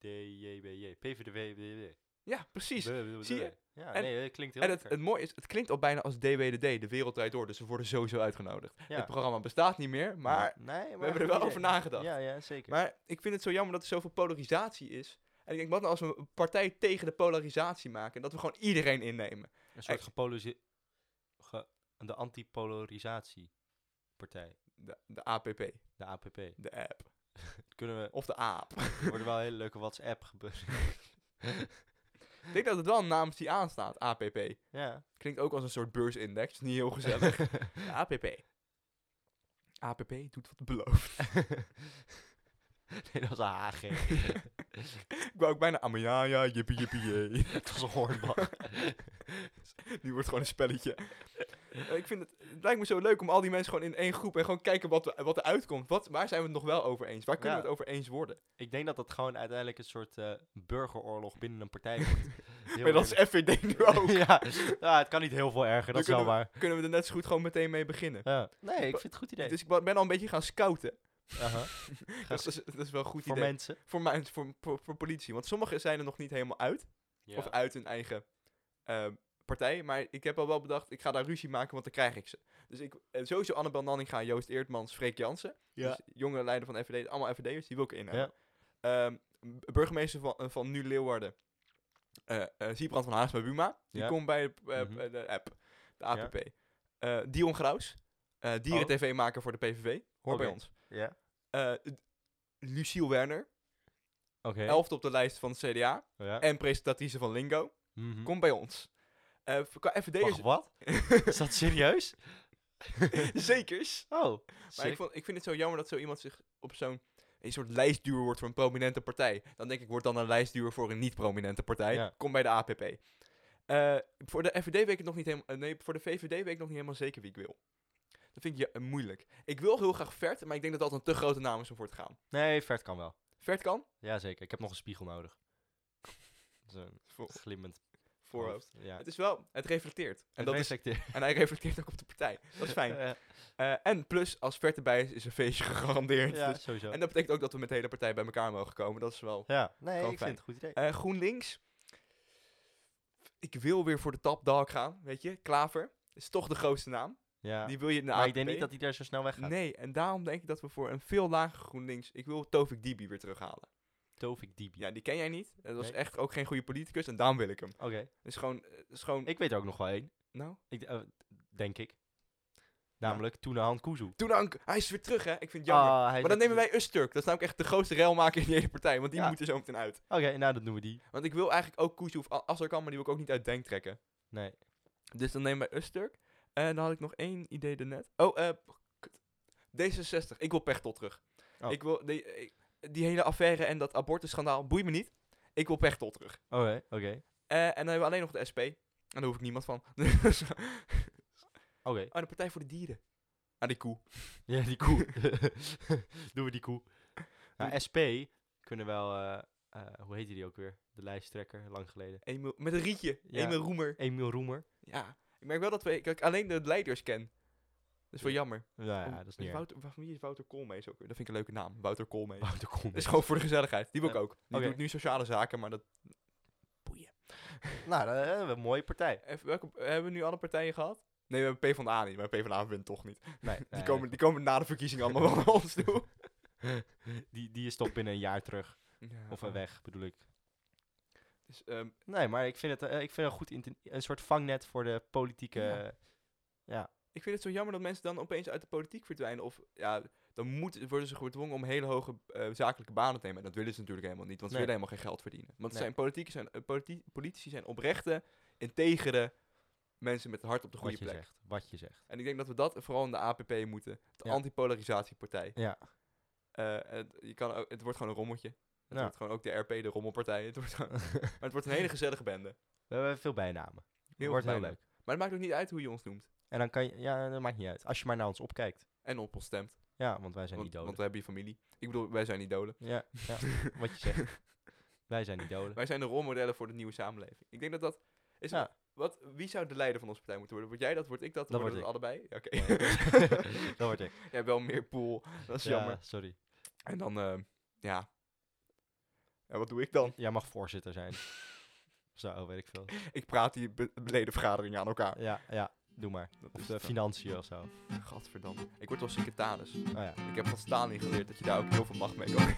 S1: PVDJBJ. PVDWBJ.
S2: Ja, precies. Zie je?
S1: Ja,
S2: En-
S1: nee, dat klinkt heel
S2: En het, het mooie is, het klinkt al bijna als DWDD, de wereld draait door, dus we worden sowieso uitgenodigd.
S1: Ja.
S2: Het programma bestaat niet meer, maar
S1: nee, maar
S2: we hebben er wel
S1: idee.
S2: over nagedacht.
S1: Ja, ja, zeker.
S2: Maar ik vind het zo jammer dat er zoveel polarisatie is. En ik denk, wat nou als we een partij tegen de polarisatie maken, en dat we gewoon iedereen innemen.
S1: een soort gepolariseerd... Ge, de antipolarisatiepartij.
S2: De, de APP,
S1: De APP.
S2: de app,
S1: Kunnen we...
S2: of de aap.
S1: Er worden wel hele leuke WhatsApp gebeuren.
S2: ik denk dat het wel een naam is die aanstaat, APP.
S1: ja.
S2: Klinkt ook als een soort beursindex. Niet heel gezellig. APP. APP doet wat het belooft.
S1: nee, dat een HG.
S2: Ik wou ook bijna Amayaya, jippie jippie jee.
S1: dat was een hoornbach.
S2: Nu wordt gewoon een spelletje. Eh, ik vind het, het lijkt me zo leuk om al die mensen gewoon in één groep en gewoon kijken wat, we- wat er uitkomt. Wat, waar zijn we het nog wel over eens? Waar kunnen
S1: Ja.
S2: we het over eens worden?
S1: Ik denk dat dat gewoon uiteindelijk een soort eh, burgeroorlog binnen een partij wordt. Heel
S2: Maar dat is. FVD nu ook.
S1: ja. ja, het kan niet heel veel erger, dat is wel
S2: kunnen
S1: waar.
S2: Kunnen we er net zo goed gewoon meteen mee beginnen?
S1: Ja. Nee, ik vind het een goed idee.
S2: Dus ik ben al een beetje gaan scouten. Dat is, dat is wel een goed
S1: Voor
S2: idee.
S1: mensen.
S2: Voor, mij, voor, voor, voor politie. Want sommigen zijn er nog niet helemaal uit. Of uit hun eigen eh, partij. Maar ik heb al wel bedacht, ik ga daar ruzie maken, want dan krijg ik ze. Dus ik, eh, sowieso Annabel Nanninga, Joost Eertmans, Freek Jansen.
S1: Ja.
S2: Dus jonge leider van de FVD, allemaal FVD'ers, die wil ik in hebben. Ehm, burgemeester van, eh, van Nu Leeuwarden, Siebrand van Haasma Buma. Die
S1: Ja.
S2: komt bij de,
S1: Mhm.
S2: de app, de APP. Dion Graus, eh dieren-tv-maker voor de PVV, hoor bij ons.
S1: Ja.
S2: Eh, Luciel Werner,
S1: Oké.
S2: elfde op de lijst van het CDA.
S1: Ja.
S2: En presentatrice van Lingo.
S1: Mhm.
S2: Komt bij ons. Eh qua FVD'ers...
S1: Wacht, wat? Is dat serieus?
S2: Zekers.
S1: Oh.
S2: Maar ik,
S1: sick.
S2: vond, ik vind het zo jammer dat zo iemand zich op zo'n een soort lijstduur wordt voor een prominente partij. Dan denk ik, word dan een lijstduur voor een niet-prominente partij.
S1: Ja.
S2: Kom bij de APP. Eh, voor de FVD weet ik het nog niet helemaal... eh, nee, voor de VVD weet ik nog niet helemaal zeker wie ik wil. Dat vind ik ja, eh, moeilijk. Ik wil heel graag Vert, maar ik denk dat dat een te grote naam is om voor te gaan.
S1: Nee, Vert kan wel.
S2: Vert kan?
S1: Jazeker. Ik heb nog een spiegel nodig. Zo'n glimmend
S2: voorhoofd.
S1: Ja.
S2: Het is wel, het reflecteert. En,
S1: Het
S2: dat is, en hij reflecteert ook op de partij. Dat is fijn.
S1: Ja,
S2: Eh, en plus, als Vert erbij is, is een feestje gegarandeerd.
S1: ja,
S2: Dus-
S1: sowieso.
S2: en dat betekent ook dat we met de hele partij bij elkaar mogen komen. Dat is wel...
S1: ja, nee, ik
S2: fijn.
S1: vind het een goed idee.
S2: Eh, GroenLinks. Ik wil weer voor de top dog gaan, weet je. Klaver is toch de grootste naam.
S1: Ja.
S2: Die wil je de
S1: maar ik denk niet dat hij daar zo snel weggaat.
S2: Nee, en daarom denk ik dat we voor een veel lager GroenLinks... Ik wil Tovik Dibi weer terughalen.
S1: Tovik Dibi.
S2: Ja, die ken jij niet. Dat was
S1: Nee.
S2: echt ook geen goede politicus en daarom wil ik hem.
S1: Oké.
S2: is gewoon... is gewoon
S1: Ik weet er ook nog wel één.
S2: nou?
S1: Ik, eh, denk ik. Namelijk Toenahan Kuzu.
S2: Toen hij is weer terug, hè. Ik vind het jammer.
S1: Ah,
S2: maar dan nemen wij Usturk. Dat is namelijk echt de grootste relmaker in die hele partij. Want die
S1: Ja.
S2: moet er zo meteen uit.
S1: Oké, nou, dat doen we die.
S2: Want ik wil eigenlijk ook Kuzu of Azarkan, maar die wil ik ook niet uit Denk trekken.
S1: Nee.
S2: Dus dan nemen wij Usturk. En dan had ik nog één idee daarnet. Oh, eh... kut. D66. Ik wil Pechtel terug.
S1: Oh.
S2: Ik wil... Die, ik- die hele affaire en dat abortusschandaal boeit me niet. Ik wil Pechtel terug.
S1: Oké, oké.
S2: Eh, en dan hebben we alleen nog de SP. En daar hoef ik niemand van.
S1: Oké.
S2: oh, de Partij voor de Dieren. Ah, die koe.
S1: Ja, die koe. doen we die koe. Nou, SP kunnen wel... eh, eh, hoe heette die ook weer? De lijsttrekker, lang geleden.
S2: Emil, met een rietje.
S1: Ja.
S2: Emil Roemer.
S1: Emiel Roemer.
S2: Ja. Ik merk wel dat, we, dat ik alleen de leiders ken. Dat is wel
S1: Ja.
S2: jammer.
S1: Ja,
S2: Om-
S1: dat is niet.
S2: Wouter, wie is Wouter Koolmees ook? Dat vind ik een leuke naam. Wouter Koolmees.
S1: Wouter
S2: Dat
S1: Koolmees.
S2: is gewoon voor de gezelligheid. Die wil ik
S1: Ja.
S2: ook. Die doet nu sociale zaken, maar dat... Boeien.
S1: Nou, dan hebben we een mooie partij.
S2: Even, welke, hebben we nu alle partijen gehad? Nee, we hebben PvdA niet, maar PvdA wint toch niet.
S1: Nee,
S2: Die,
S1: nee,
S2: komen, die komen na de verkiezingen allemaal wel naar ons toe.
S1: die, die is toch binnen een jaar terug.
S2: Ja,
S1: Of een weg, bedoel ik.
S2: Dus, ehm,
S1: Nee, maar ik vind het, eh, ik vind het een goed een soort vangnet voor de politieke...
S2: Ja.
S1: Ja.
S2: ik vind het zo jammer dat mensen dan opeens uit de politiek verdwijnen. Of ja, dan moeten, worden ze gedwongen om hele hoge eh, zakelijke banen te nemen. En dat willen ze natuurlijk helemaal niet, want ze willen helemaal geen geld verdienen. Want
S1: Nee.
S2: zijn politici, zijn, eh, politi- politici zijn oprechte, integere mensen met het hart op de goede
S1: Wat je
S2: plek.
S1: zegt. Wat je zegt.
S2: En ik denk dat we dat vooral in de APP moeten. De
S1: Ja.
S2: anti-polarisatiepartij.
S1: Ja.
S2: Het, je kan het wordt gewoon een rommeltje. Het
S1: Ja.
S2: wordt gewoon ook de RP, de rommelpartij. Het wordt maar het wordt een hele gezellige bende.
S1: We hebben veel bijnamen.
S2: Heel
S1: Wordt heel leuk.
S2: Maar het maakt ook niet uit hoe je ons noemt.
S1: En dan kan je, ja, dat maakt niet uit. Als je maar naar ons opkijkt.
S2: En op ons stemt.
S1: Ja, want wij zijn
S2: Want,
S1: idolen.
S2: want we hebben je familie. Ik bedoel, wij zijn idolen.
S1: Ja, ja, wat je zegt. Wij zijn idolen.
S2: Wij zijn de rolmodellen voor de nieuwe samenleving. Ik denk dat dat... Is
S1: Ja.
S2: wat, wie zou de leider van onze partij moeten worden? Word jij dat? Word ik dat? Worden
S1: word
S2: we allebei? Ja, Oké.
S1: Ja, dat word ik.
S2: Jij hebt wel meer pool. Dat is
S1: Ja,
S2: jammer.
S1: sorry.
S2: En dan, eh, ja. En wat doe ik dan?
S1: Jij mag voorzitter zijn. Zo, weet ik veel.
S2: Ik praat die be- aan elkaar.
S1: Ja, ja, doe maar.
S2: Dat
S1: Of de
S2: dan.
S1: financiën of zo. Oh
S2: Gadverdamme. Ik word wel secretaris.
S1: ja,
S2: Ik heb van Stalin geleerd dat je daar ook heel veel macht mee kan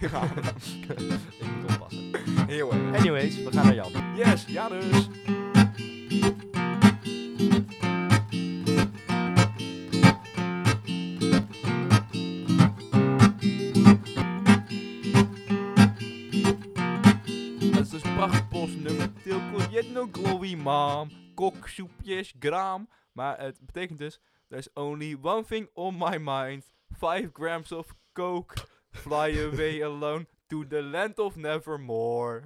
S1: ik moet oppassen.
S2: Heel erg.
S1: Anyways, we gaan naar Jan.
S2: Yes, ja dus. Glowy mam. Koksoepjes, gram. Maar het betekent dus, there's only one thing on my mind. Five grams of coke. Fly away alone to the land of nevermore.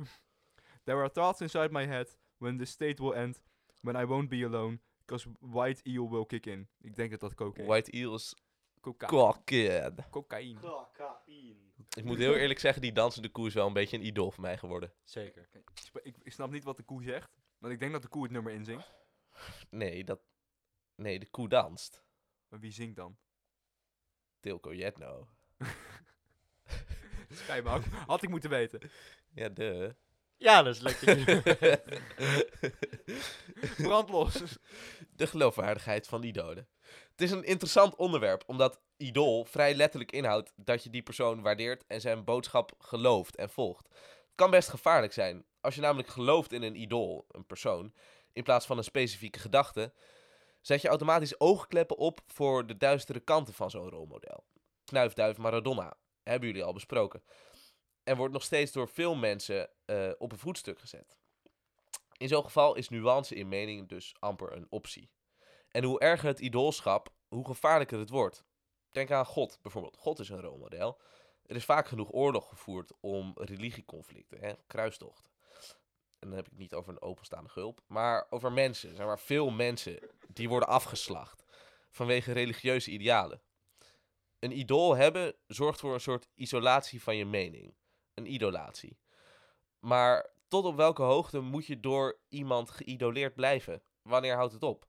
S2: There are thoughts inside my head when the state will end, when I won't be alone, because white eel will kick in. Ik denk dat dat cocaïne
S4: White Eel is
S2: Coca
S4: cocaine.
S2: cocaïne.
S4: Ik moet heel eerlijk zeggen, die dansende koe is wel een beetje een idool voor mij geworden.
S1: Zeker.
S2: Ik snap niet wat de koe zegt, want ik denk dat de koe het nummer inzingt.
S4: Nee, dat... Nee, de koe danst.
S2: Maar wie zingt dan?
S4: Tilko Jetno.
S2: Schijnbaar. Had ik moeten weten.
S4: Ja, de.
S1: Ja, dat is lekker.
S2: Brandlos.
S4: de geloofwaardigheid van idolen. Het is een interessant onderwerp, omdat idool vrij letterlijk inhoudt dat je die persoon waardeert en zijn boodschap gelooft en volgt. Het kan best gevaarlijk zijn. Als je namelijk gelooft in een idool, een persoon, in plaats van een specifieke gedachte, zet je automatisch oogkleppen op voor de duistere kanten van zo'n rolmodel. Knuifduif Maradona, hebben jullie al besproken. En wordt nog steeds door veel mensen eh, op een voetstuk gezet. In zo'n geval is nuance in mening dus amper een optie. En hoe erger het idoolschap, hoe gevaarlijker het wordt. Denk aan God bijvoorbeeld. God is een rolmodel. Er is vaak genoeg oorlog gevoerd om religieconflicten, hè, kruistochten. En dan heb ik niet over een openstaande gulp, maar over mensen. Zeg maar veel mensen die worden afgeslacht vanwege religieuze idealen. Een idool hebben zorgt voor een soort isolatie van je mening. Een idolatie. Maar tot op welke hoogte moet je door iemand geïdoleerd blijven? Wanneer houdt het op?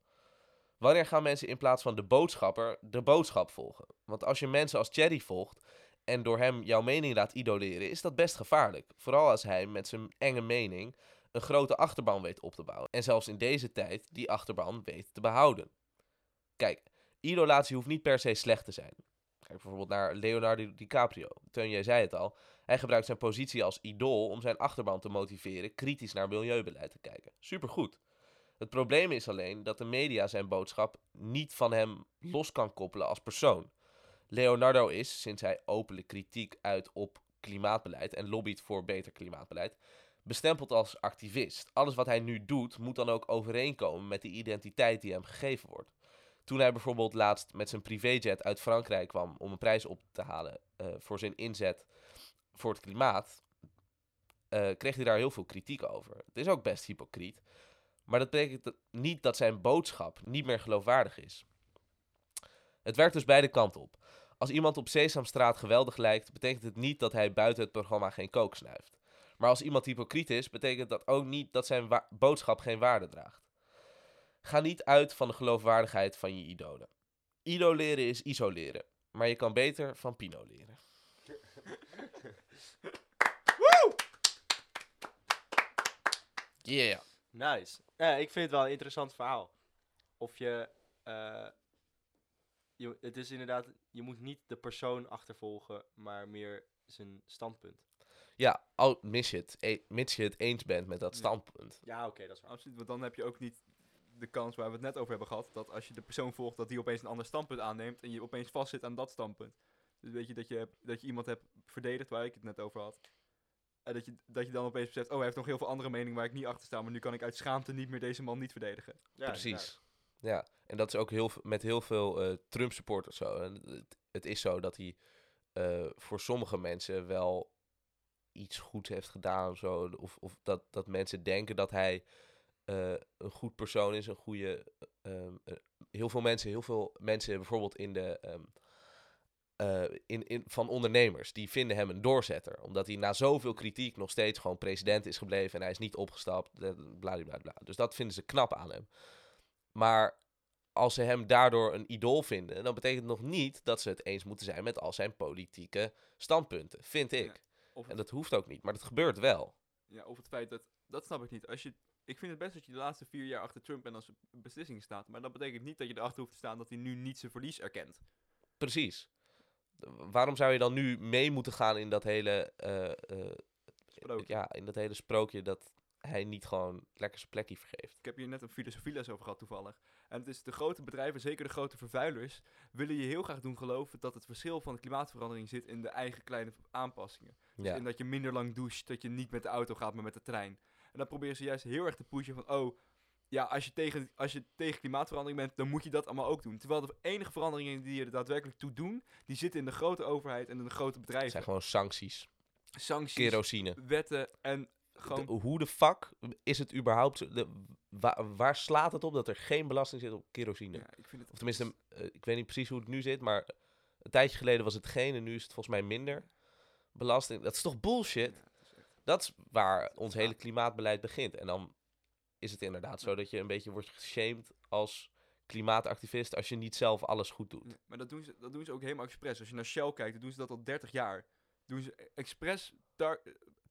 S4: Wanneer gaan mensen in plaats van de boodschapper de boodschap volgen? Want als je mensen als Cherry volgt en door hem jouw mening laat idoleren, is dat best gevaarlijk. Vooral als hij met zijn enge mening een grote achterban weet op te bouwen. En zelfs in deze tijd die achterban weet te behouden. Kijk, idolatie hoeft niet per se slecht te zijn. Kijk bijvoorbeeld naar Leonardo DiCaprio. Teun, jij zei het al. Hij gebruikt zijn positie als idool om zijn achterban te motiveren kritisch naar milieubeleid te kijken. Supergoed. Het probleem is alleen dat de media zijn boodschap niet van hem los kan koppelen als persoon. Leonardo is, sinds hij openlijk kritiek uit op klimaatbeleid en lobbyt voor beter klimaatbeleid, bestempeld als activist. Alles wat hij nu doet moet dan ook overeenkomen met de identiteit die hem gegeven wordt. Toen hij bijvoorbeeld laatst met zijn privéjet uit Frankrijk kwam om een prijs op te halen eh, voor zijn inzet voor het klimaat, eh, kreeg hij daar heel veel kritiek over. Het is ook best hypocriet. Maar dat betekent niet dat zijn boodschap niet meer geloofwaardig is. Het werkt dus beide kanten op. Als iemand op Sesamstraat geweldig lijkt, betekent het niet dat hij buiten het programma geen kook snuift. Maar als iemand hypocriet is, betekent dat ook niet dat zijn boodschap geen waarde draagt. Ga niet uit van de geloofwaardigheid van je idolen. Idoleren is isoleren, maar je kan beter van Pino leren. Yeah.
S1: Nice. Ja, ik vind het wel een interessant verhaal. Of je, eh, je... Het is inderdaad... Je moet niet de persoon achtervolgen, maar meer zijn standpunt.
S4: Ja, al, mis je het, e- mits je het eens bent met dat standpunt.
S1: Ja, oké, dat is waar.
S2: Absoluut, want dan heb je ook niet de kans waar we het net over hebben gehad, dat als je de persoon volgt, dat die opeens een ander standpunt aanneemt en je opeens vastzit aan dat standpunt. Dus weet je dat je, dat je iemand hebt verdedigd waar ik het net over had. En dat je, dat je dan opeens beseft, oh, hij heeft nog heel veel andere meningen waar ik niet achter sta, maar nu kan ik uit schaamte niet meer deze man niet verdedigen.
S1: Ja,
S4: Precies. Ja, en dat is ook heel, met heel veel eh, Trump-supporters zo. En het, het is zo dat hij eh, voor sommige mensen wel iets goeds heeft gedaan of zo. Of, of dat, dat mensen denken dat hij eh, een goed persoon is, een goede... ehm, eh, heel veel mensen, heel veel mensen bijvoorbeeld in de... ehm, eh, in, in, van ondernemers, die vinden hem een doorzetter. Omdat hij na zoveel kritiek nog steeds gewoon president is gebleven en hij is niet opgestapt. Bladibladibla. Dus dat vinden ze knap aan hem. Maar als ze hem daardoor een idool vinden, dan betekent het nog niet dat ze het eens moeten zijn met al zijn politieke standpunten, vind ik.
S2: Of,
S4: En dat hoeft ook niet, maar dat gebeurt wel.
S2: ja, of het feit dat, dat snap ik niet. Als je, ik vind het best dat je de laatste vier jaar achter Trump en als beslissingen staat, maar dat betekent niet dat je erachter hoeft te staan dat hij nu niet zijn verlies erkent.
S4: Precies. Waarom zou je dan nu mee moeten gaan in dat hele, eh, eh, ja, in dat hele sprookje dat hij niet gewoon lekker zijn plekje vergeeft?
S2: Ik heb hier net een filosofieles over gehad toevallig. En het is de grote bedrijven, zeker de grote vervuilers, willen je heel graag doen geloven dat het verschil van de klimaatverandering zit in de eigen kleine aanpassingen. Dus
S4: Ja,
S2: in dat je minder lang doucht, dat je niet met de auto gaat, maar met de trein. En dan proberen ze juist heel erg te pushen van, oh, ja, als je, tegen, als je tegen klimaatverandering bent, dan moet je dat allemaal ook doen. Terwijl de enige veranderingen die je er daadwerkelijk toe doen, die zitten in de grote overheid en in de grote
S4: het
S2: bedrijven.
S4: zijn gewoon sancties,
S2: Sancties,
S4: kerosine.
S2: wetten en gewoon...
S4: De- hoe de fuck is het überhaupt, de, wa- waar slaat het op dat er geen belasting zit op kerosine?
S2: ja, ik vind het
S4: Of tenminste, eh, ik weet niet precies hoe het nu zit, maar een tijdje geleden was het geen en nu is het volgens mij minder belasting. Dat is toch bullshit?
S2: Ja, het is echt-
S4: Dat is waar ons hele klimaatbeleid begint. En dan is het inderdaad zo dat je een beetje wordt geshamed als klimaatactivist als je niet zelf alles goed doet.
S2: Nee, maar dat doen, ze, dat doen ze ook helemaal expres. Als je naar Shell kijkt, dan doen ze dat al 30 jaar. Doen ze e- expres, tar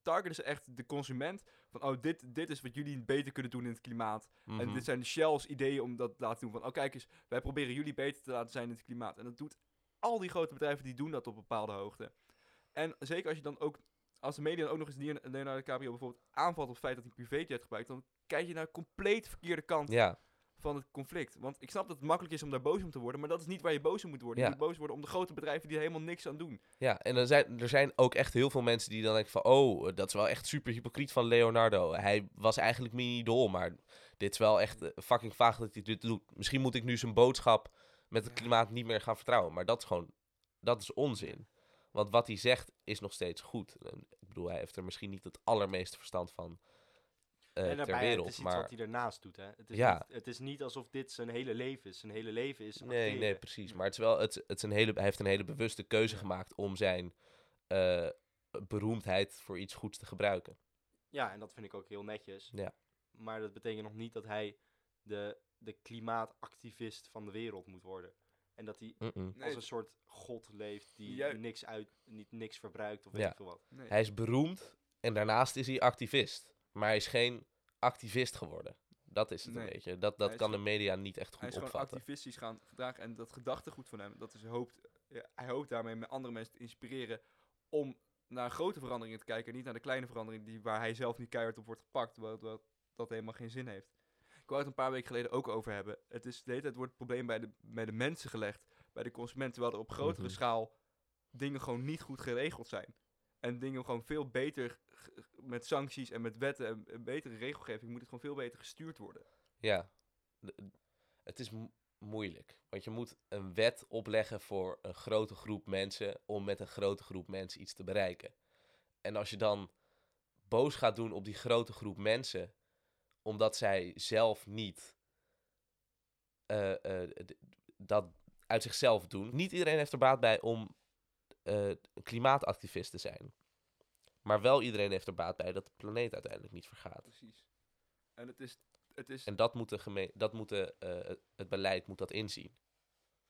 S2: targeten ze echt de consument. Van, oh, dit, dit is wat jullie beter kunnen doen in het klimaat. En
S4: Mhm.
S2: dit zijn Shell's ideeën om dat te laten doen. Van, oh, kijk eens, wij proberen jullie beter te laten zijn in het klimaat. En dat doet al die grote bedrijven, die doen dat op bepaalde hoogte. En zeker als je dan ook, als de media dan ook nog eens Leon- Leonardo DiCaprio bijvoorbeeld aanvalt op het feit dat hij privéjet gebruikt, dan kijk je naar compleet verkeerde kant
S4: Ja,
S2: van het conflict. Want ik snap dat het makkelijk is om daar boos om te worden, maar dat is niet waar je boos om moet worden.
S4: Ja.
S2: Je moet boos worden om de grote bedrijven die er helemaal niks aan doen.
S4: ja. en er zijn, er zijn ook echt heel veel mensen die dan denken van... Oh, dat is wel echt super hypocriet van Leonardo. Hij was eigenlijk mijn idool, maar dit is wel echt eh, fucking vaag dat hij dit doet. Misschien moet ik nu zijn boodschap met het klimaat niet meer gaan vertrouwen. Maar dat is gewoon, dat is onzin. Want wat hij zegt is nog steeds goed. En ik bedoel, hij heeft er misschien niet het allermeeste verstand van eh,
S1: en
S4: ter wereld.
S1: het is iets
S4: maar
S1: wat hij ernaast doet, hè. Het is,
S4: Ja.
S1: niet, het is niet alsof dit zijn hele leven is. Zijn hele leven is
S4: Nee, nee, precies. Maar het is wel, het, het is een hele, hij heeft een hele bewuste keuze gemaakt om zijn eh, beroemdheid voor iets goeds te gebruiken.
S1: Ja, en dat vind ik ook heel netjes.
S4: Ja.
S1: Maar dat betekent nog niet dat hij de, de klimaatactivist van de wereld moet worden. En dat hij als een soort god leeft die
S2: Ju-
S1: niks, uit, niet, niks verbruikt of weet
S4: Ja.
S1: ik veel wat.
S2: nee.
S4: Hij is beroemd en daarnaast is hij activist. Maar hij is geen activist geworden. Dat is het
S2: Nee.
S4: een beetje. Dat, dat
S2: Hij
S4: kan de media niet echt
S2: hij
S4: goed
S2: is gewoon
S4: opvatten.
S2: activistisch gaan gedragen. En dat gedachtegoed van hem, dat is hoopt, ja, hij hoopt daarmee met andere mensen te inspireren om naar grote veranderingen te kijken. En niet naar de kleine veranderingen die, waar hij zelf niet keihard op wordt gepakt. Terwijl terwijl dat helemaal geen zin heeft. Ik wou het een paar weken geleden ook over hebben. Het is de hele tijd wordt het probleem bij de, bij de mensen gelegd. Bij de consument. Terwijl er op grotere
S4: Mhm.
S2: schaal dingen gewoon niet goed geregeld zijn. En dingen gewoon veel beter met sancties en met wetten en, betere regelgeving moet het gewoon veel beter gestuurd worden.
S4: Ja, het is mo- moeilijk. Want je moet een wet opleggen voor een grote groep mensen om met een grote groep mensen iets te bereiken. En als je dan boos gaat doen op die grote groep mensen, omdat zij zelf niet eh, eh, dat uit zichzelf doen. Niet iedereen heeft er baat bij om eh, klimaatactivist te zijn. Maar wel iedereen heeft er baat bij dat de planeet uiteindelijk niet vergaat.
S2: Precies. En het is, het is
S4: En dat moet, de geme- dat moet de, eh, het- beleid moet dat inzien.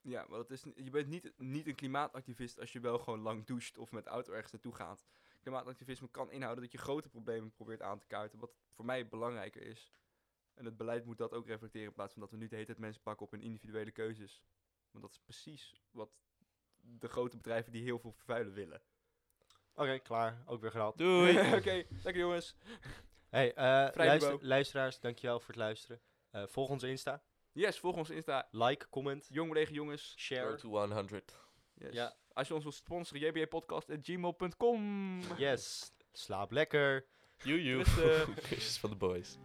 S2: Ja, want is, je bent niet, niet een klimaatactivist als je wel gewoon lang doucht of met auto ergens naartoe gaat. Klimaatactivisme kan inhouden dat je grote problemen probeert aan te kaarten, wat voor mij belangrijker is. En het beleid moet dat ook reflecteren in plaats van dat we nu de hele tijd mensen pakken op hun individuele keuzes. Want dat is precies wat de grote bedrijven die heel veel vervuilen willen.
S1: Oké, klaar. Ook weer gehad.
S4: Doei!
S2: Oké, lekker jongens.
S1: Hey, eh, luister, luisteraars, dankjewel voor het luisteren. Eh, volg onze Insta.
S2: Yes, volg ons Insta.
S1: Like, comment,
S2: Jong Jongens.
S1: share.
S4: Road to 100.
S2: Yes.
S1: Ja.
S2: Als je ons wilt sponsoren, jbapodcast.gmail.com.
S1: Yes. Slaap lekker.
S4: Joe, joe.
S2: Rusten.
S4: Kusjes van de boys.